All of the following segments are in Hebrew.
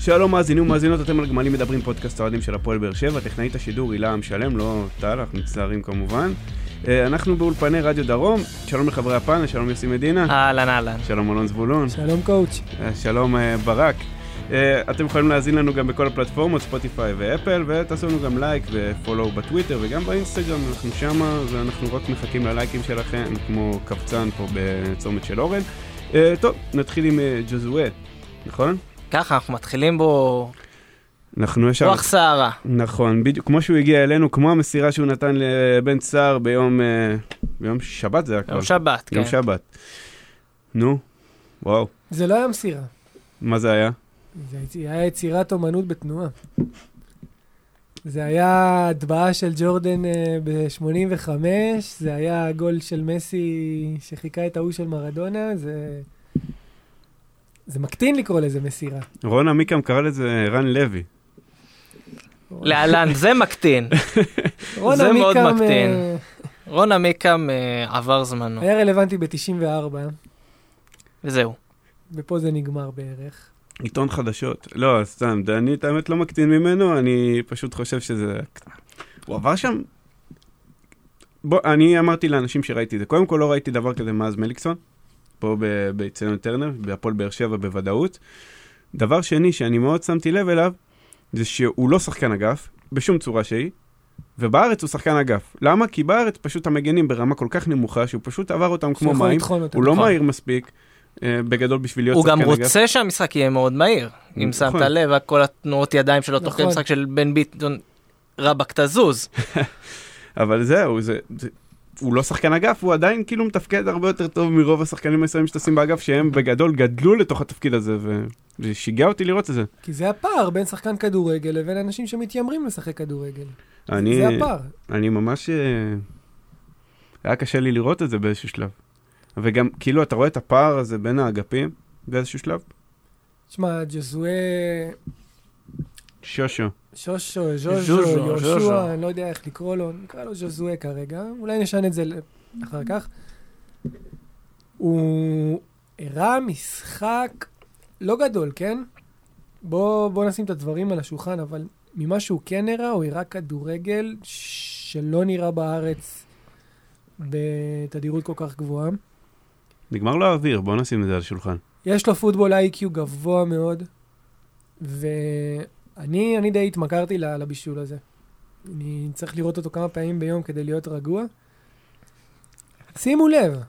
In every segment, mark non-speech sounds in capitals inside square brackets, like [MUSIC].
שלום מאזינים ומאזינות, אתם על גמלים מדברים פודקאסט האוהדים של הפועל באר שבע, טכנאית השידור הילה עם שלם, לא טל, אנחנו מצטערים כמובן. אה, אנחנו באולפני רדיו דרום, שלום לחברי הפאנל, שלום יוסי מדינה, אהלן אהלן. שלום אלון זבולון, שלום coach. אה, שלום אה, ברק. אתם יכולים להאזין לנו גם בכל הפלטפורמות, ספוטיפיי ואפל, ותעשו לנו גם לייק ו follow בטוויטר וגם באינסטגרם, אנחנו שמה, ואנחנו רק מחכים ללייקים שלכם, כמו קבצן פה בצומת של אורן. טוב, נתחיל עם ג'וזואה, נכון? ככה אנחנו מתחילים בו אנחנו ישר... רוח סערה. נכון, בדיוק כמו שהוא הגיע אלינו, כמו המסירה שהוא נתן לבן סער ביום, אה, ביום שבת זה הכל. יום שבת, יום כן. שבת. נו, וואו, זה לא היה מסירה, מה זה היה? זה היה יצירת אומנות בתנועה. זה היה הטבעה של ג'ורדן ב-85, זה היה גול של מסי שחיכה את ההוא של מרדונה, זה... זה מקטין לקרוא לזה מסירה. רון עמיקם קרא לזה רן לוי. להלן, זה מקטין. [LAUGHS] רון זה מאוד מקטין. אה, רון עמיקם אה, עבר זמנו, היה רלוונטי ב-94, וזהו. ופה זה נגמר בערך. עיתון חדשות. לא, סתם, אני את האמת לא מקטין ממנו, אני פשוט חושב שזה... הוא עבר שם... בוא, אני אמרתי לאנשים שראיתי את זה. קודם כל לא ראיתי דבר כזה מאז מליקסון, פה ב- באצטדיון טרנר, בהפועל באר שבע בוודאות. דבר שני שאני מאוד שמתי לב אליו, זה שהוא לא שחקן אגף, בשום צורה שהיא, ובארץ הוא שחקן אגף. למה? כי בארץ פשוט המגנים ברמה כל כך נמוכה, שהוא פשוט עבר אותם כמו מים. הוא לא נכון. מהיר מספיק, אה, בגדול בשביל להיות הוא שחקן גם אגף. רוצה שהמשחק יהיה מאוד מהיר. אם נכון. שמת לב, כל התנועות ידיים שלו תוך כדי נכון. משחק של בן ביטון, רבאק תזוז. [LAUGHS] אבל זהו, זה, זה, הוא לא שחקן אגף, הוא עדיין כאילו מתפקד הרבה יותר טוב מרוב השחקנים הישראלים שטסים באגף, שהם בגדול גדלו לתוך התפקיד הזה, ו- ושיגע אותי לראות את זה. כי זה הפער בין שחקן כדורגל לבין אנשים שמתיימרים לשחק כדורגל. אני, זה הפער. אני ממש... אה, היה קשה לי לראות את זה באיזשהו שלב. וגם, כאילו, אתה רואה את הפער הזה בין האגפים באיזשהו שלב? תשמע, ג'זואה, שושו. שושו, ז'וז'ו. יהושע, אני לא יודע איך לקרוא לו, נקרא לו ז'זואה כרגע, אולי נשנה את זה אחר כך. הוא הראה משחק לא גדול, כן? בוא, בוא נשים את הדברים על השולחן, אבל ממה שהוא כן הראה, הוא הראה כדורגל שלא נראה בארץ בתדירות כל כך גבוהה. נגמר לו האוויר, בוא נשים את זה על השולחן. יש לו פוטבול איי-קיו גבוה מאוד, ואני אני די התמכרתי לבישול הזה. אני צריך לראות אותו כמה פעמים ביום כדי להיות רגוע. שימו לב,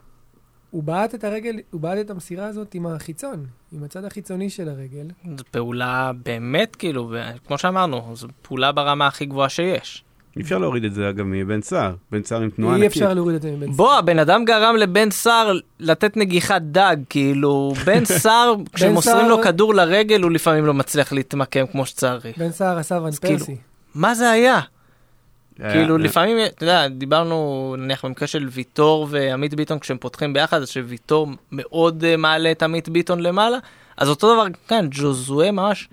הוא בעט את הרגל, הוא בעט את המסירה הזאת עם החיצון, עם הצד החיצוני של הרגל. זו פעולה באמת, כאילו, כמו שאמרנו, זו פעולה ברמה הכי גבוהה שיש. אי אפשר להוריד את זה, אגב, מבן סער. בן סער עם תנועה אי ענקית. אפשר להוריד את זה מבן בוא, הבן אדם גרם לבן סער לתת נגיחת דג, כאילו, בן [LAUGHS] סער, כשמוסרים סער- לו כדור לרגל, הוא לפעמים לא מצליח להתמקם כמו שצריך. בן סער עשה ון כאילו, פרסי. מה זה היה? היה- כאילו, לפעמים, אתה יודע, דיברנו, נניח במקרה של ויטור ועמית ביטון, כשהם פותחים ביחד, אז שוויטור מאוד אה, מעלה את עמית ביטון למעלה, אז אותו דבר כאן, ג'וזואה ממש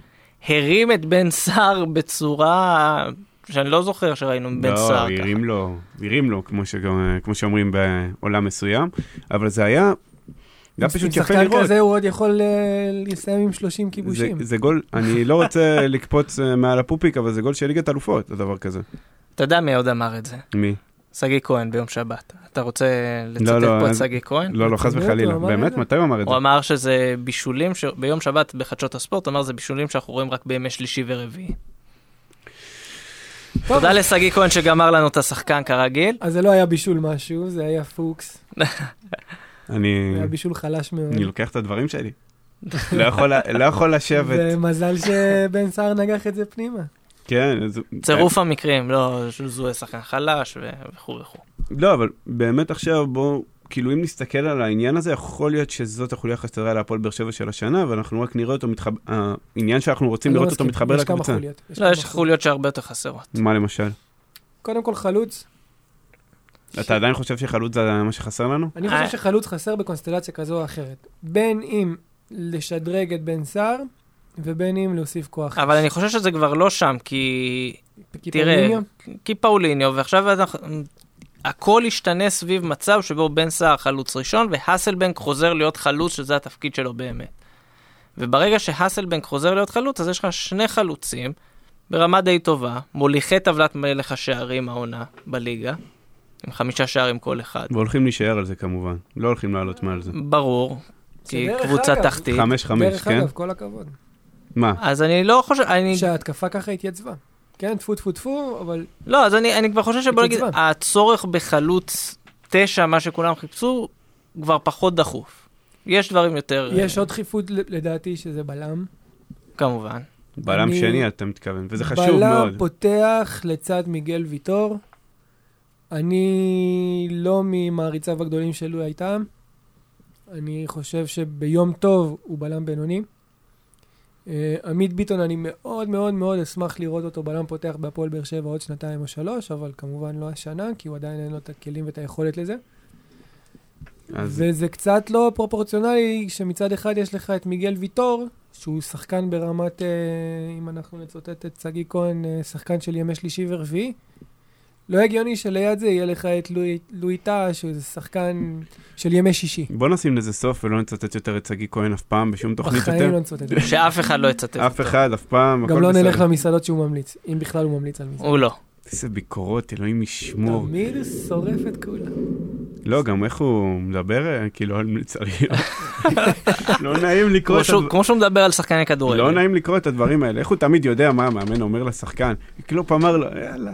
הרים את בן סער בצורה שאני לא זוכר שראינו לא, סער ככה. הרים לו, הרים לו, כמו, שגם, כמו שאומרים בעולם מסוים, אבל זה היה, גם פשוט עם יפה שחקן לראות. כזה הוא עוד יכול אה, לסיים עם 30 זה, כיבושים. זה גול, אני לא רוצה [LAUGHS] לקפוץ אה, מעל הפופיק, אבל זה גול של ליגת אלופות, הדבר כזה. אתה יודע מי עוד אמר את זה? מי? שגיא כהן ביום שבת. אתה רוצה לצטט לא, פה את אז- שגיא כהן? לא, לא, חס באמת? וחלילה. באמת? זה? מתי הוא אמר את זה? הוא אמר שזה בישולים, ש... ביום שבת בחדשות הספורט, הוא אמר זה בישולים שאנחנו רואים רק בימי שלישי ורביעי. תודה לשגיא כהן שגמר לנו את השחקן כרגיל. אז זה לא היה בישול משהו, זה היה פוקס. [LAUGHS] אני זה היה בישול חלש מאוד. אני לוקח את הדברים שלי. לא יכול לא יכול לשבת. [LAUGHS] ומזל שבן סער נגח את זה פנימה. כן, צירוף המקרים, לא זוהה שחקן חלש ו- וכו' וכו'. לא, אבל באמת עכשיו בואו, כאילו אם נסתכל על העניין הזה, יכול להיות שזאת החוליה החסרה להפועל באר שבע של השנה, ואנחנו רק נראה אותו מתחבר, העניין שאנחנו רוצים לא לראות אותו מתחבר יש כמה לקבוצה. לא, יש חוליות שהרבה יותר חסרות. מה למשל? קודם כל חלוץ. אתה עדיין חושב שחלוץ זה מה שחסר לנו? אני אה. חושב שחלוץ חסר בקונסטלציה כזו או אחרת. בין אם לשדרג את בן סער, ובין אם להוסיף כוח. אבל אני חושב שזה כבר לא שם, כי... כי תראה, פאוליניו, כי פאוליניו, ועכשיו אנחנו... הכל ישתנה סביב מצב שבו בן סער חלוץ ראשון, והאסלבנק חוזר להיות חלוץ, שזה התפקיד שלו באמת. וברגע שהאסלבנק חוזר להיות חלוץ, אז יש לך שני חלוצים ברמה די טובה, מוליכי טבלת מלך השערים העונה בליגה, עם חמישה שערים כל אחד. והולכים להישאר על זה כמובן. לא הולכים לעלות מעל זה. ברור, כי קבוצה אגב, תחתית. חמש חמש, דרך כן? אגב, כל הכבוד. מה? אז אני לא חושב, אני... שההתקפה ככה התייצבה. כן, טפו טפו טפו, אבל לא, אז אני, אני כבר חושב שבוא נגיד. הצורך בחלוץ תשע, מה שכולם חיפשו, כבר פחות דחוף. יש דברים יותר, יש אה, עוד דחיפות לדעתי שזה בלם. כמובן. בלם אני- שני אתה מתכוון, וזה חשוב בלם מאוד. פותח לצד מיגל ויטור. אני לא ממעריציו הגדולים של לואי הייתם. אני חושב שביום טוב הוא בלם בינוני. אה, עמית ביטון, אני מאוד מאוד מאוד אשמח לראות אותו בלם פותח בהפועל באר שבע עוד שנתיים או שלוש, אבל כמובן לא השנה, כי הוא עדיין אין לו את הכלים ואת היכולת לזה. אז וזה קצת לא פרופורציונלי שמצד אחד יש לך את מיגל ויטור, שהוא שחקן ברמת, אה, אם אנחנו נצטט את שגיא כהן, אה, שחקן של ימי שלישי ורביעי. לא הגיוני שליד זה יהיה לך את לואי- לואי טאה, שהוא שחקן של ימי שישי. בוא נשים לזה סוף ולא נצטט יותר את שגיא כהן אף פעם בשום תוכנית בחיים יותר. לא נצטט. שאף אחד לא יצטט אף. אחד, אף פעם, גם לא נלך. למסעדות שהוא ממליץ, אם בכלל הוא ממליץ על מסעדות. הוא לא. איזה ביקורות, אלוהים ישמור. תמיד הוא שורף את כולם. לא, גם איך הוא מדבר, אה, כאילו, על מלצריות. [LAUGHS] לא נעים לקרוא את שהוא- הדבר- כמו שהוא מדבר על שחקני כדורגל. לא נעים לקרוא את הדברים האלה. איך הוא תמיד יודע מה המאמן אומר לשחקן? קלופ אמר לו, יאללה.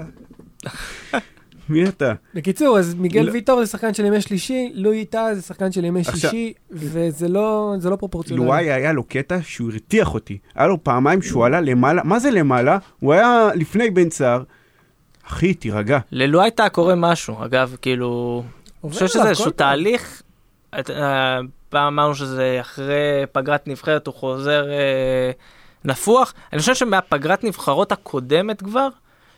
מי אתה? בקיצור, אז מיגל לא- ויטור זה שחקן של ימי שלישי, לואי טאה זה שחקן של ימי עכשיו- שישי, וזה לא זה לא פרופורציונלי. לואי היה לו קטע שהוא הרתיח אותי. היה לו פעמיים שהוא עלה למעלה, מה זה למעלה? הוא היה לפני בן סער. אחי, תירגע. ללו הייתה קורה משהו, אגב, כאילו, אני חושב שזה איזשהו. תהליך, אה, פעם אמרנו שזה אחרי פגרת נבחרת, הוא חוזר אה, נפוח. אני חושב שמהפגרת נבחרות הקודמת כבר,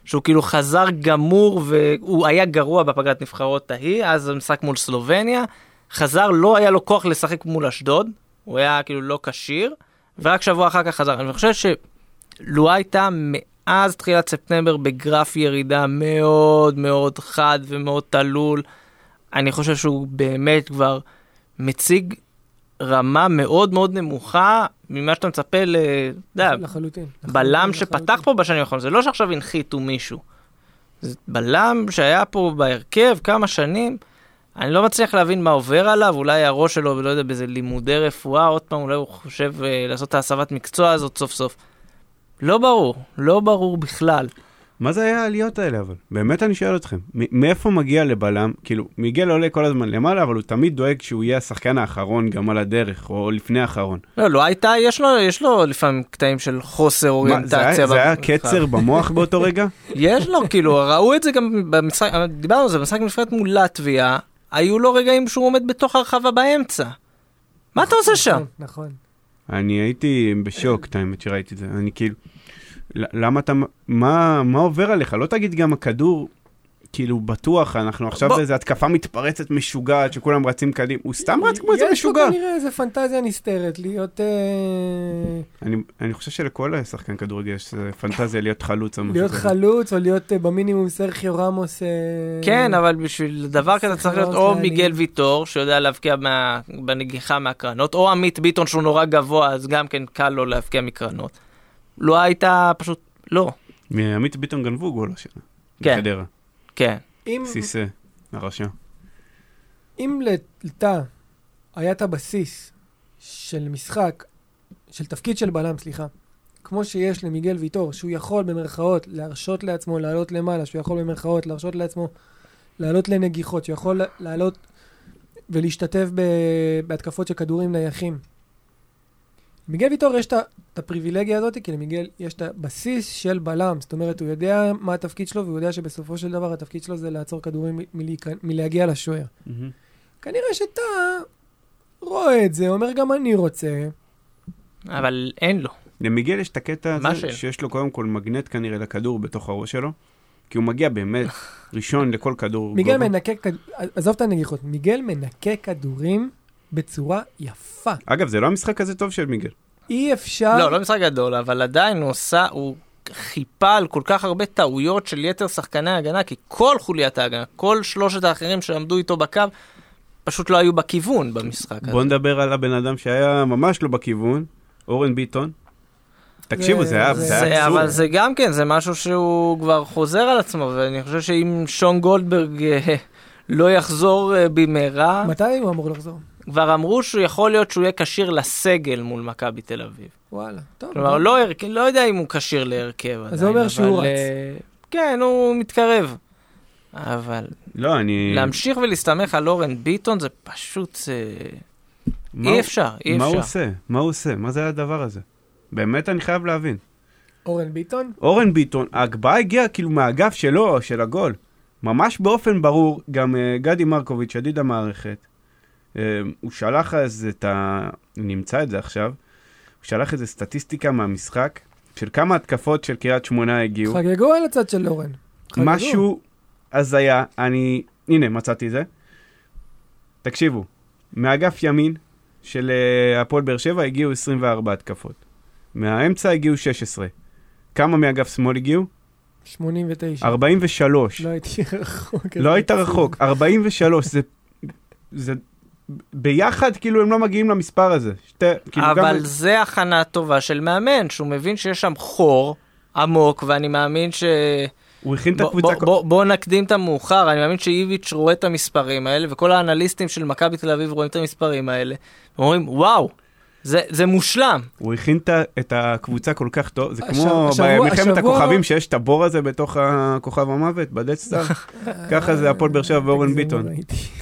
שהוא כאילו חזר גמור והוא היה גרוע בפגרת נבחרות ההיא, אז המשחק מול סלובניה, חזר, לא היה לו כוח לשחק מול אשדוד, הוא היה כאילו לא כשיר, ורק שבוע אחר כך חזר. אני חושב שלו הייתה מאז תחילת ספטמבר בגרף ירידה מאוד מאוד חד ומאוד תלול. אני חושב שהוא באמת כבר מציג רמה מאוד מאוד נמוכה ממה שאתה מצפה ל... לחלוטין. בלם שפתח. פה בשנים האחרונות, זה לא שעכשיו הנחיתו מישהו. זה בלם שהיה פה בהרכב כמה שנים, אני לא מצליח להבין מה עובר עליו, אולי הראש שלו, לא יודע, באיזה לימודי רפואה, עוד פעם, אולי הוא חושב אה, לעשות את ההסבת מקצוע הזאת סוף סוף. לא ברור, לא ברור בכלל. מה זה היה העליות האלה אבל? באמת אני שואל אתכם. מאיפה מגיע לבלם? כאילו, מיגל עולה כל הזמן למעלה, אבל הוא תמיד דואג שהוא יהיה השחקן האחרון גם על הדרך, או לפני האחרון. לא, לא הייתה, יש לו, יש לו לפעמים קטעים של חוסר אוריינטציה. זה היה. קצר [LAUGHS] במוח באותו רגע? יש לו, כאילו, ראו את זה גם במשחק, דיברנו על זה, במשחק נבחרת מול לטביה, היו לו רגעים שהוא עומד בתוך הרחבה באמצע. מה אתה עושה שם? נכון, נכון. אני הייתי בשוק, את האמת שראיתי את זה. אני כאילו, למה אתה, מה, מה עובר עליך? לא תגיד גם הכדור, כאילו, בטוח, אנחנו עכשיו בוא. באיזה התקפה מתפרצת משוגעת, שכולם רצים קדימה. הוא סתם רץ כמו איזה יש משוגע. לו כנראה איזה פנטזיה נסתרת, להיות... אה, אני, אני חושב שלכל שחקן כדורגל יש פנטזיה להיות חלוץ או משהו להיות כזה. חלוץ, או להיות אה, במינימום סרחיו רמוס. אה, כן, אבל בשביל דבר כזה צריך להיות או. מיגל ויטור, שיודע להבקיע מה- בנגיחה מהקרנות, או עמית ביטון שהוא נורא גבוה, אז גם כן קל לו להבקיע מקרנות. לא הייתה פשוט, לא. מעמית ביטון גנבו גול השנה. כן. בחדרה. כן. אם- סיסה, הרשע. אם לתא היה את הבסיס של משחק, של תפקיד של בלם, סליחה, כמו שיש למיגל ויטור, שהוא יכול במרכאות להרשות לעצמו לעלות למעלה, שהוא יכול במרכאות להרשות לעצמו לעלות לנגיחות, שהוא יכול לעלות ולהשתתף ב- בהתקפות של כדורים נייחים. למיגל ויטור יש את הפריבילגיה הזאת, כי למיגל יש את הבסיס של בלם, זאת אומרת, הוא יודע מה התפקיד שלו, והוא יודע שבסופו של דבר התפקיד שלו זה לעצור כדורים מלהגיע לשוער. כנראה שאתה רואה את זה, אומר גם אני רוצה. אבל אין לו. למיגל יש את הקטע הזה, ש- שיש לו קודם כל מגנט כנראה לכדור בתוך הראש שלו, כי הוא מגיע באמת [LAUGHS] ראשון לכל כדור. מיגל. מנקה, כד- עזוב את הנגיחות, מיגל מנקה כדורים בצורה יפה. אגב, זה לא המשחק הזה טוב של מיגל. אי אפשר... לא, לא משחק גדול, אבל עדיין הוא עושה, הוא חיפה על כל כך הרבה טעויות של יתר שחקני ההגנה, כי כל חוליית ההגנה, כל שלושת האחרים שעמדו איתו בקו, פשוט לא היו בכיוון במשחק הזה. בוא נדבר על הבן אדם שהיה ממש לא בכיוון, אורן ביטון. תקשיבו, זה- זה היה זה- זה זה, היה עצוב. אבל זה גם כן, זה משהו שהוא כבר חוזר על עצמו, ואני חושב שאם שון גולדברג אה, לא יחזור אה, במהרה, מתי הוא אמור לחזור? כבר אמרו שהוא יכול להיות שהוא יהיה כשיר לסגל מול מכבי תל אביב. וואלה. טוב. כלומר. לא, הרכ- לא יודע אם הוא כשיר להרכב עדיין. זה אומר שהוא אבל, רץ. אה, כן, הוא מתקרב. אבל לא, אני... להמשיך ולהסתמך על אורן ביטון זה פשוט... אה, מה אי הוא- אפשר, אי מה הוא אפשר. עושה? מה הוא עושה? מה זה הדבר הזה? באמת אני חייב להבין. אורן ביטון? אורן ביטון, ההגבהה הגיעה כאילו מהאגף שלו, של הגול. ממש באופן ברור, גם uh, גדי מרקוביץ', ידיד המערכת, הוא שלח אז את ה... אני אמצא את זה עכשיו, הוא שלח איזה סטטיסטיקה מהמשחק, של כמה התקפות של קריית שמונה הגיעו. חגגו על הצד של אורן. חגגו. משהו הזיה, אני... הנה, מצאתי זה. תקשיבו, מאגף ימין של אה, הפועל באר שבע הגיעו 24 התקפות. מהאמצע הגיעו 16. כמה מאגף שמאל הגיעו? 89. 43. לא הייתי [LAUGHS] רחוק. לא היית רחוק, 43. זה... זה... ביחד, כאילו, הם לא מגיעים למספר הזה. שתי... כאילו, אבל גם... זה הכנה טובה של מאמן, שהוא מבין שיש שם חור עמוק, ואני מאמין ש... הוא הכין את הקבוצה... בוא, בוא, בוא נקדים את המאוחר, אני מאמין שאיביץ' רואה את המספרים האלה, וכל האנליסטים של מכבי תל אביב רואים את המספרים האלה, ואומרים, וואו, זה, זה מושלם. הוא הכין את הקבוצה כל כך טוב, זה כמו במלחמת הכוכבים שיש את הבור הזה בתוך הכוכב המוות, בדדסטאר. [LAUGHS] ככה זה הפועל באר שבע ואורן ביטון.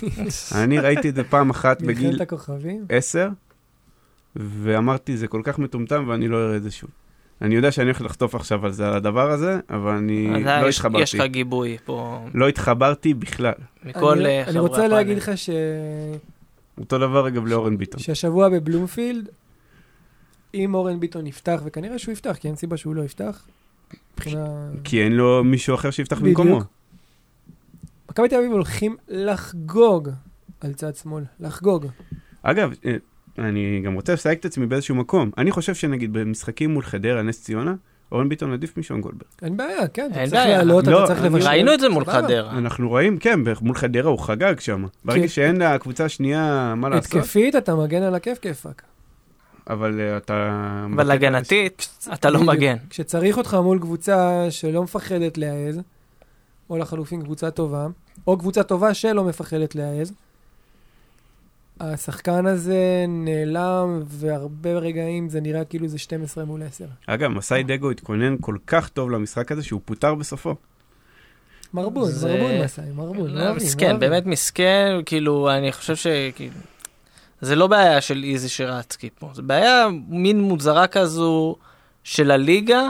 [LAUGHS] אני ראיתי את זה פעם אחת בגיל? 10, ואמרתי, זה כל כך מטומטם ואני לא אראה את זה שוב. אני יודע שאני הולך לחטוף עכשיו על זה, על הדבר הזה, אבל אני לא יש, יש התחברתי. לך גיבוי פה לא התחברתי בכלל. מכל אני- אה, אני חברי רוצה להגיד הפאנל. לך ש... אותו דבר אגב לאורן ביטון. שהשבוע בבלומפילד, אם אורן ביטון יפתח, וכנראה שהוא יפתח, כי אין סיבה שהוא לא יפתח, מבחינה... כי אין לו מישהו אחר שיפתח בדיוק. במקומו. מכבי תל אביב הולכים לחגוג על צד שמאל, לחגוג. אגב, אה, אני גם רוצה לסייג את עצמי באיזשהו מקום. אני חושב שנגיד במשחקים מול חדרה, נס ציונה, אורן ביטון עדיף משון גולדברג. אין בעיה, כן, אתה צריך. לעלות, לא, אתה צריך אני- לבשל. ראינו את זה מול. חדרה. אנחנו רואים, כן, מול חדרה הוא חגג שם. ברגע כן. שאין לקבוצה השנייה מה לעשות, התקפית, אתה מגן על הכיף כיפאק. אבל אה, אתה... אבל הגנתית, אתה לא. מגן. כשצריך אותך מול קבוצה שלא מפחדת להעז, או לחלופין קבוצה טובה, או קבוצה טובה שלא מפחדת להעז, השחקן הזה נעלם, והרבה רגעים זה נראה כאילו זה 12 מול 10. אגב, מסאי דגו התכונן כל כך טוב למשחק הזה שהוא פוטר בסופו. מרבון, זה- מרבון מסאי, מרבון. לא, מסכן. באמת מסכן, כאילו, אני חושב ש... כאילו, זה לא בעיה של איזי שרצקי פה, זה בעיה מין מוזרה כזו של הליגה,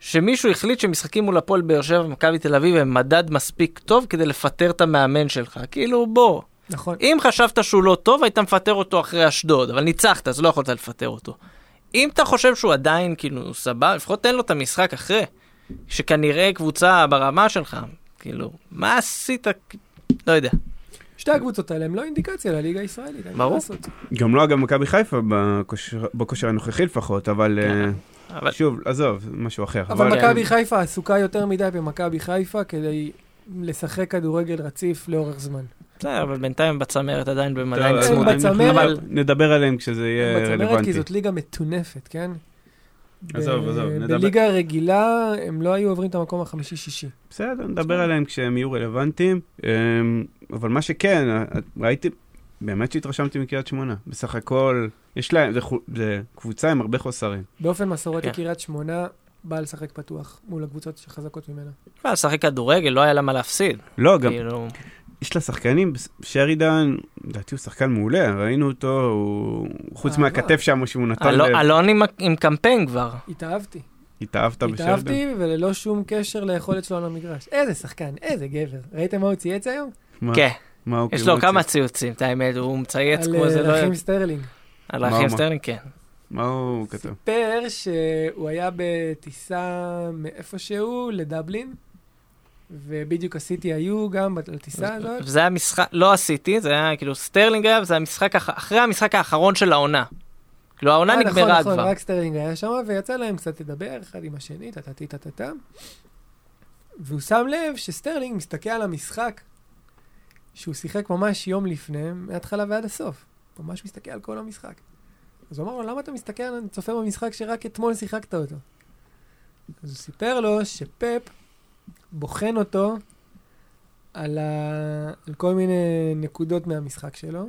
שמישהו החליט שמשחקים מול הפועל באר שבע ומכבי תל אביב הם מדד מספיק טוב כדי לפטר את המאמן שלך. כאילו, בוא, נכון. אם חשבת שהוא לא טוב, היית מפטר אותו אחרי אשדוד, אבל ניצחת, אז לא יכולת לפטר אותו. אם אתה חושב שהוא עדיין, כאילו, סבבה, לפחות תן לו את המשחק אחרי, שכנראה קבוצה ברמה שלך, כאילו, מה עשית? לא יודע. שתי הקבוצות האלה הן לא אינדיקציה לליגה הישראלית, אין מה ברור. לעשות. גם לא אגב מכבי חיפה בכושר- בכושר הנוכחי לפחות, אבל כן. אה, אבל שוב, עזוב, משהו אחר. אבל כן. מכבי חיפה עסוקה יותר מדי במכבי חיפה כדי לשחק כדורגל רציף לאורך זמן. בסדר, אבל בינתיים הם בצמרת עדיין הם צמודים. אבל נדבר עליהם כשזה יהיה בצמרת כי רלוונטי. זאת ליגה מטונפת, כן? עזוב, עזוב, נדבר- בליגה רגילה הם לא היו עוברים את המקום החמישי-שישי. בסדר, נדבר עליהם כשהם יהיו רלוונטיים. אמ, אבל מה שכן, ראיתי, באמת שהתרשמתי מקריית שמונה. בסך הכל, יש להם, זה קבוצה עם הרבה חוסרים. באופן מסורתי כן. קריית שמונה באה לשחק פתוח מול הקבוצות שחזקות ממנה. מה, לשחק כדורגל, לא היה לה מה להפסיד. לא, גם כאילו, יש לה שחקנים, שרידן, לדעתי הוא שחקן מעולה, ראינו אותו, הוא, חוץ אהבה. מהכתף שם שהוא נתן, אלון- לב, אלון עם- עם קמפיין כבר. התאהבתי. התאהבת בשרידן? התאהבתי וללא שום קשר ליכולת שלו על המגרש. איזה שחקן, איזה גבר. ראיתם מה הוא צייץ היום? כן, מה הוא יש כאילו לו כמה? ציוצים, את האמת, הוא מצייץ על כמו אה, לא... רחים סטרלינג. על מה? סטרלינג, כן. מה הוא כתב? סיפר שהוא היה בטיסה מאיפשהו לדבלין, ובדיוק הסיטי היו גם בטיסה הזאת. וזה היה משחק, לא עשיתי, זה היה כאילו סטרלינג היה, וזה היה משחק, אח- אחרי המשחק האחרון של העונה. כאילו העונה אה, נגמרה נכון, נכון, כבר. רק סטרלינג היה שם, ויצא להם קצת לדבר אחד עם השני, טטטי טטטה. והוא שם לב שסטרלינג מסתכל על המשחק שהוא שיחק ממש יום לפני, מההתחלה ועד הסוף. ממש מסתכל על כל המשחק. אז הוא אמר לו, למה אתה מסתכל, אני צופה במשחק שרק אתמול שיחקת אותו? אז הוא סיפר לו שפפ בוחן אותו על, ה... על כל מיני נקודות מהמשחק שלו.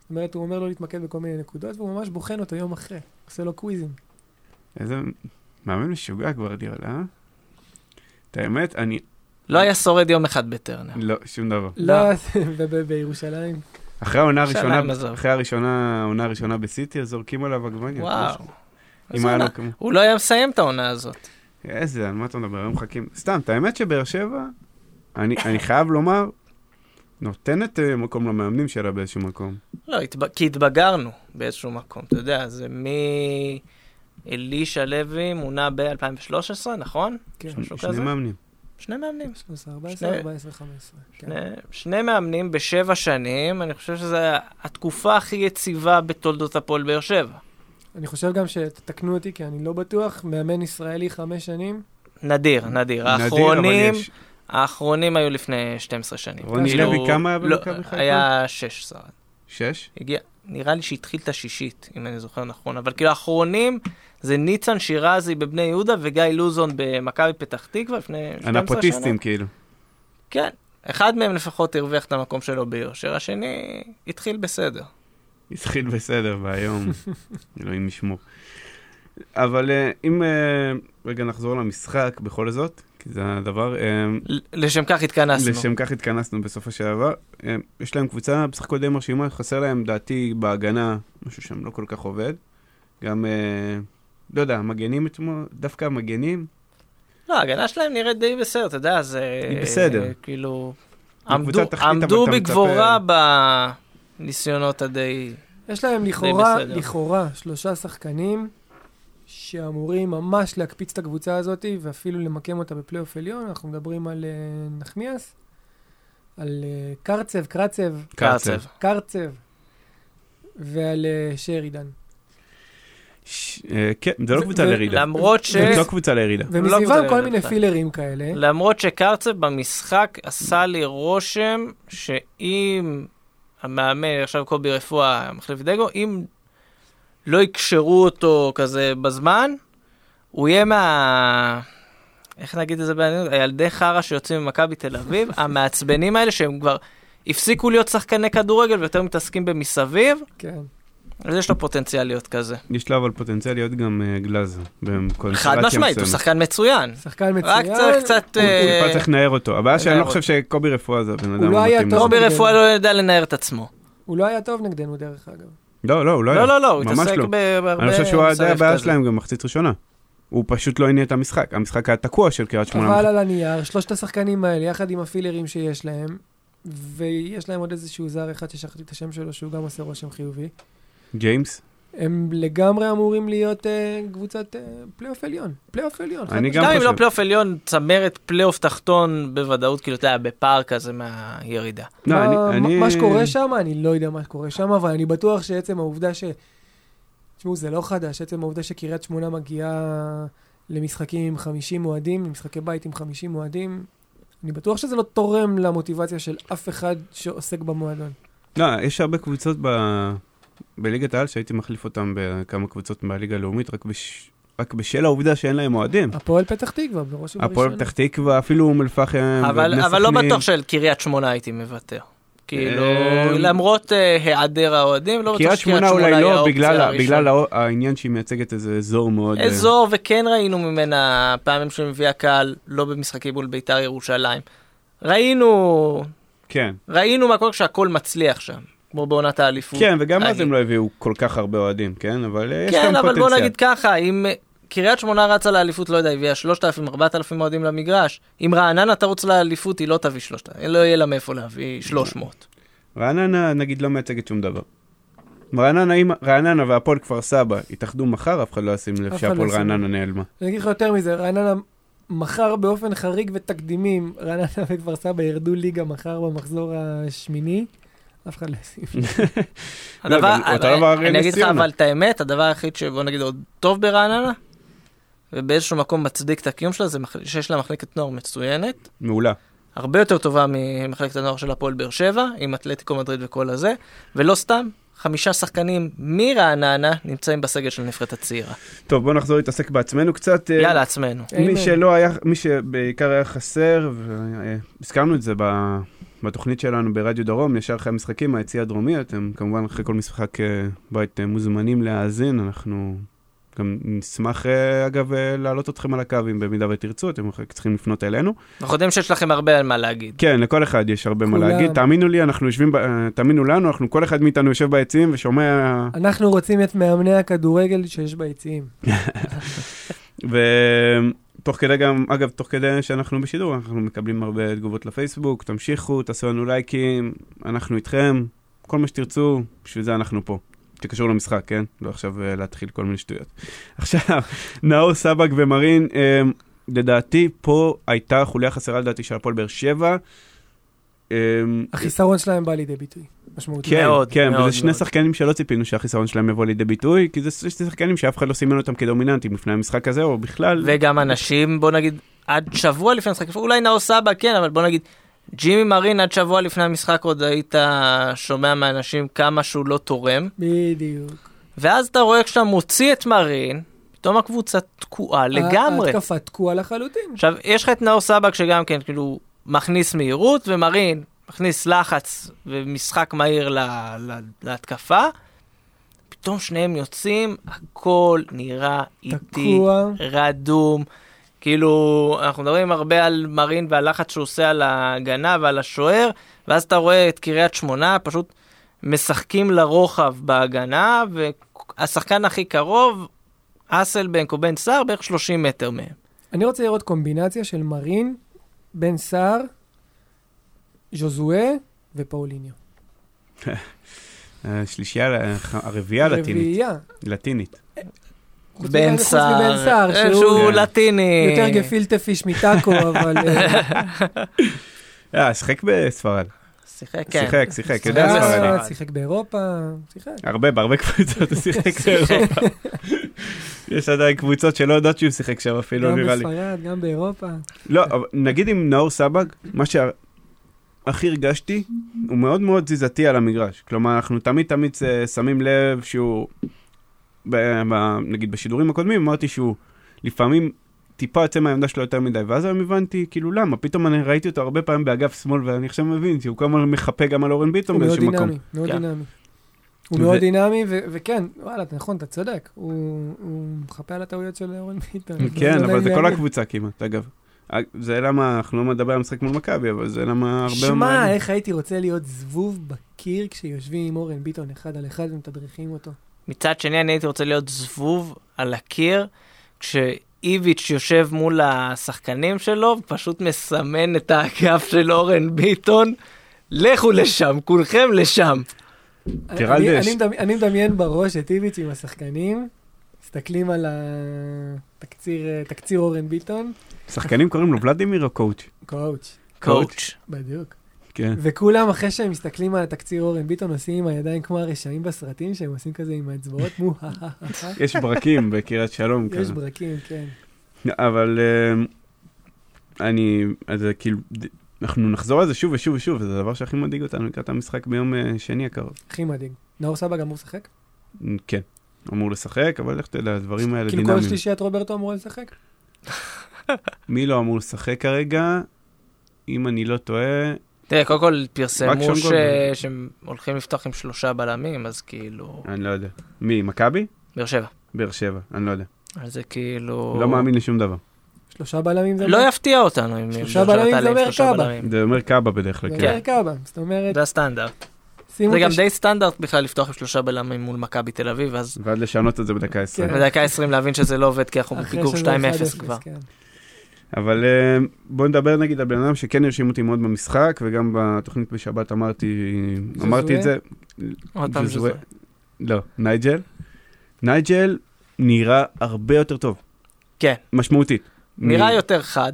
זאת אומרת, הוא אומר לו להתמקד בכל מיני נקודות, והוא ממש בוחן אותו יום אחרי. עושה לו קוויזים. איזה מאמן משוגע גוורדיאל, אה? את האמת, אני... לא היה שורד יום אחד בטרנר. לא, שום דבר. לא, ב- בירושלים. אחרי העונה הראשונה. אחרי הראשונה, העונה הראשונה בסיטי, אז זורקים עליו עגבניה. וואו. הוא לא היה מסיים את העונה הזאת. איזה, על מה אתה מדבר? הם מחכים. סתם, את האמת שבאר שבע, אני אני חייב לומר, נותנת אה, מקום למאמנים שלה באיזשהו מקום. לא, התב... כי התבגרנו באיזשהו מקום, אתה יודע, זה מאלישע לוי מונה ב-2013, נכון? כן, שני כזה? מאמנים. שני מאמנים. 13, 14, שני- 14, 15. כן. שני, שני מאמנים בשבע שנים, אני חושב שזו התקופה הכי יציבה בתולדות הפועל באר שבע. אני חושב גם שתתקנו אותי, כי אני לא בטוח, מאמן ישראלי חמש שנים. נדיר, נדיר. נדיר, אבל האחרונים, יש. האחרונים היו לפני 12 שנים. רוני כאילו, לוי, כמה היה לא, במכבי חיפה? היה 16. שש? הגיע, נראה לי שהתחיל את השישית, אם אני זוכר נכון, אבל כאילו האחרונים זה ניצן שירזי בבני יהודה וגיא לוזון במכבי פתח תקווה לפני 12 שנה. הנפוטיסטים, כאילו. כן, אחד מהם לפחות הרוויח את המקום שלו ביושר, השני התחיל בסדר. התחיל בסדר, והיום, [LAUGHS] אלוהים ישמור. אבל אה, אם אה, רגע נחזור למשחק בכל זאת, כי זה הדבר, אה, לשם כך התכנסנו. לשם כך התכנסנו דבר. אה, יש להם קבוצה בסך הכל די מרשימה, חסר להם דעתי בהגנה, משהו שם לא כל כך עובד. גם, לא יודע, המגנים אתמול, דווקא המגנים, לא, ההגנה שלהם נראית די בסדר, אתה יודע, זה... היא בסדר. כאילו... עמדו, עמדו בגבורה בניסיונות הדי... יש להם לכאורה. לכאורה, שלושה שחקנים שאמורים ממש להקפיץ את הקבוצה הזאת, ואפילו למקם אותה בפלייאוף עליון. אנחנו מדברים על אה, נחמיאס, על אה, קרצב, קרצב, קרצב. קרצב, ועל אה, שרידן. ש- אה, כן, זה לא קבוצה לירידה. למרות ש... זאת לא קבוצה לירידה. לא ומסביבם כל מיני. פילרים כאלה. למרות שקרצב במשחק עשה לי רושם שאם המאמן, עכשיו קובי רפואה, מחליף דגו, אם לא יקשרו אותו כזה בזמן, הוא יהיה מה... איך נגיד את זה בעניין? הילדי חרא שיוצאים ממכבי תל אביב, [LAUGHS] המעצבנים האלה שהם כבר הפסיקו להיות שחקני כדורגל ויותר מתעסקים במסביב, כן. אז יש לו פוטנציאל להיות כזה. יש לו אבל פוטנציאל להיות גם אה, גלאזר. חד משמעית, הוא. שחקן מצוין. שחקן מצוין. רק צריך קצת... הוא אה, טיפה צריך לנער אותו. הבעיה שאני לא חושב שקובי רפואה זה הבן אדם לא המתאים. קובי רפואה לא יודע לנער את עצמו. הוא לא היה טוב נגדנו, דרך אגב. לא, לא, הוא לא היה. לא, לא, לא, הוא התעסק לא. בהרבה... אני חושב שהוא היה די הבעיה. שלהם גם מחצית ראשונה. הוא פשוט לא הניע את המשחק. המשחק היה תקוע של קריית שמונה. אבל על הנייר, שלושת השחקנים האלה, יחד עם הפילרים שיש להם, ויש להם עוד איזשהו זר אחד ששכחתי את השם שלו, שהוא גם עושה רושם חיובי, ג'יימס? הם לגמרי אמורים להיות אה, קבוצת אה, פלייאוף עליון. פלייאוף עליון. אני. גם גם אם חושב. לא פלייאוף עליון, צמרת פלייאוף תחתון בוודאות, כאילו, אתה יודע, בפער כזה מהירידה. לא, מה- אני- מה- אני- מה שקורה שם, אני לא יודע מה שקורה שם, אבל אני בטוח שעצם העובדה ש... תשמעו, זה לא חדש, עצם העובדה שקריית שמונה מגיעה למשחקים עם 50 אוהדים, למשחקי בית עם 50 אוהדים, אני בטוח שזה לא תורם למוטיבציה של אף אחד שעוסק במועדון. לא, יש הרבה קבוצות ב- בליגת העל שהייתי מחליף אותן בכמה קבוצות בליגה הלאומית, רק בש- רק בשל העובדה שאין להם אוהדים. הפועל פתח תקווה, בראש ובראשונה. הפועל פתח תקווה, אפילו אום אל-פחם, אבל אבל לא. בטוח של קריית שמונה הייתי מוותר. כאילו, אה, למרות אה, היעדר האוהדים, לא בטוח קריית שקריית שמונה אולי לא, בגלל העניין שהיא מייצגת איזה אזור מאוד... אה, אזור, וכן ראינו ממנה פעמים שמביאה קהל, לא במשחקים מול בית"ר ירושלים. ראינו, כן, ראינו מה קורה כשהכול מצליח שם, כמו בעונת האליפות. כן, וגם אז. הם לא הביאו כל כך הרבה אוהדים, כן? אבל אה, יש כן, גם אבל פוטנציאל. בוא נגיד ככה, אם קריית שמונה רצה לאליפות, לא יודע, הביאה 3,000, 4,000 אוהדים למגרש, אם רעננה תרוץ לאליפות, היא לא תביא 3,000, לא יהיה לה מאיפה להביא 300. רעננה, נגיד, לא מייצגת שום דבר. רעננה, אם רעננה והפועל כפר סבא יתאחדו מחר, אף אחד לא ישים לב שהפועל לא לב. רעננה נעלמה. אני אגיד לך יותר מזה, רעננה מחר באופן חריג ותקדימים, רעננה [LAUGHS] וכפר סבא ירדו ליגה מחר במחזור השמיני, אף אחד לא ישים. [LAUGHS] הרי אני אגיד לך. אבל את האמת, הדבר היחיד שבוא נגיד עוד טוב ברעננה, ובאיזשהו מקום מצדיק את הקיום שלה, זה שיש לה מחלקת נוער מצוינת, מעולה. הרבה יותר טובה ממחלקת הנוער של הפועל באר שבע, עם אתלטיקו מדריד וכל הזה, ולא סתם, חמישה שחקנים מרעננה נמצאים בסגל של הנבחרת הצעירה. טוב, בואו נחזור להתעסק בעצמנו קצת. אה, יאללה, עצמנו. מי אמן. שלא היה, מי שבעיקר היה חסר, והזכרנו את זה ב- בתוכנית שלנו ברדיו דרום, ישר אחרי המשחקים, היציא הדרומי, אתם כמובן אחרי כל משחק אה, בית מוזמנים להאזין, אנחנו גם נשמח, אה, אגב, אה, להעלות אתכם על הקו אם במידה ותרצו, אתם צריכים לפנות אלינו. אנחנו יודעים שיש לכם הרבה על מה להגיד. כן, לכל אחד יש הרבה מה כולם. להגיד, תאמינו לי, אנחנו יושבים, ב- תאמינו לנו, אנחנו, כל אחד מאיתנו יושב ביציעים ושומע... אנחנו רוצים את מאמני הכדורגל שיש ביציעים. [LAUGHS] ותוך כדי גם, אגב, תוך כדי שאנחנו בשידור, אנחנו מקבלים הרבה תגובות לפייסבוק, תמשיכו, תעשו לנו לייקים, אנחנו איתכם, כל מה שתרצו, בשביל זה אנחנו פה. שקשור למשחק, כן? לא עכשיו אה, להתחיל כל מיני שטויות. [LAUGHS] עכשיו, נאור סבג ומרין, אה, לדעתי, פה הייתה חוליה חסרה לדעתי של הפועל באר שבע. אה, החיסרון שלהם בא לידי ביטוי. משמעותי. כן, מאוד, כן, מאוד, וזה שני מאוד. שחקנים שלא ציפינו שהחיסרון שלהם יבוא לידי ביטוי, כי זה שני שחקנים שאף אחד לא סימן אותם כדומיננטים לפני המשחק הזה, או בכלל. וגם אנשים, בוא נגיד, עד שבוע לפני המשחק, אולי נאור סבא כן, אבל בוא נגיד, ג'ימי מרין עד שבוע לפני המשחק עוד היית שומע מאנשים כמה שהוא לא תורם, בדיוק. ואז אתה רואה כשאתה מוציא את מרין, פתאום הקבוצה תקועה לגמרי. ההתקפה תקועה לחלוטין. עכשיו, יש לך את נאור סבק שגם כן, כאילו, מכניס מהירות, ומרין מכניס לחץ ומשחק מהיר ל- ל- להתקפה. פתאום שניהם יוצאים, הכל נראה איטי. רדום. כאילו, אנחנו מדברים הרבה על מרין והלחץ שהוא עושה על ההגנה ועל השוער, ואז אתה רואה את קריית שמונה, פשוט משחקים לרוחב בהגנה, והשחקן הכי קרוב, אסלבנק או בן סער, בערך 30 מטר מהם. אני רוצה לראות קומבינציה של מרין, בן סער, ז'וזואה ופאוליניו. השלישייה, אה, הרביעייה הלטינית. רביעייה. לטינית. בן סער, אה, שהוא כן. לטיני. יותר גפילטה פיש מטאקו, [LAUGHS] אבל... אה, אה, שיחק בספרד. שיחק, כן. שיחק, שיחק, יודע. אה, שיחק באירופה, שיחק. הרבה, בהרבה קבוצות הוא שיחק [LAUGHS] באירופה. יש עדיין קבוצות שלא יודעות שהוא שיחק שם אפילו, גם נראה לי. בספרד, גם באירופה. לא, אבל נגיד עם נאור סבג, מה שהכי הרגשתי, הוא מאוד מאוד תזיזתי על המגרש. כלומר, אנחנו תמיד תמיד אה, שמים לב שהוא, ב- ב- נגיד בשידורים הקודמים, אמרתי שהוא לפעמים טיפה יוצא מהעמדה שלו יותר מדי, ואז היום הבנתי, כאילו, למה? פתאום אני ראיתי אותו הרבה פעמים באגף שמאל, ואני עכשיו מבין שהוא כל הזמן מחפה גם על אורן ביטון הוא מאוד באיזשהו מקום. דינמי, מאוד כן. דינמי. הוא מאוד דינמי, וכן, וואלה, נכון, אתה צודק. הוא הוא מחפה על הטעויות של אורן ביטון. כן, אבל זה כל. הקבוצה כמעט, אגב. אה, זה למה, אנחנו לא מדבר על משחק מול מכבי, אבל זה למה הרבה... שמע, מה- איך הייתי רוצה להיות זבוב בקיר כשיושבים עם אורן ביטון אחד על אחד ומתדרכים אותו. מצד שני, אני הייתי רוצה להיות זבוב על הקיר, כשאיביץ' יושב מול השחקנים שלו, פשוט מסמן את האגף של אורן ביטון, לכו לשם, כולכם לשם. תראה אני- דש. אני מדמי- אני מדמיין בראש את איביץ' עם השחקנים, מסתכלים על התקציר אה, תקציר אורן ביטון, שחקנים קוראים לו ולדימיר או coach? coach, coach. בדיוק. כן. וכולם אחרי שהם מסתכלים על התקציר אורן ביטון עושים עם הידיים כמו הרשעים בסרטים שהם עושים כזה עם האצבעות מו יש ברקים בקריית שלום [LAUGHS] יש כזה. ברקים, כן. אבל אה, אני, אז כאילו, אנחנו נחזור על זה שוב ושוב ושוב, וזה הדבר שהכי מדאיג אותנו לקראת המשחק ביום אה, שני הקרוב. הכי מדאיג. נאור סבג אמור לשחק? כן, אמור לשחק, אבל לך תדע, הדברים האלה כאילו כל דינמיים. שלישיית רוברטו אמור לשחק? [LAUGHS] מי לא אמור לשחק כרגע? אם אני לא טועה, תראה, קודם כל פרסמו. שהם הולכים לפתוח עם שלושה בלמים, אז כאילו... אני לא יודע. מי, מכבי? באר שבע. באר שבע, אני לא יודע. אז זה כאילו... לא מאמין לשום דבר. שלושה בלמים זה לא יפתיע אותנו אם... שלושה שבע בלמים זה אומר שלושה קאבה. בלמים. זה אומר קאבה בדרך כלל, זה. אומר קאבה. זאת אומרת, זה הסטנדרט. זה גם די סטנדרט בכלל לפתוח עם שלושה בלמים מול מכבי תל אביב, אז ועד לשנות את זה בדקה 20. כן. בדקה 20 להבין שזה לא עובד כי אנחנו בפיגור שזה 2-0 1-0, כבר. כן. אבל אה, בואו נדבר נגיד על בן אדם שכן הרשים אותי מאוד במשחק, וגם בתוכנית בשבת אמרתי, אמרתי את זה. עוד פעם. שזה. לא, נייג'ל. נייג'ל נראה הרבה יותר טוב. כן. משמעותית. נראה יותר חד,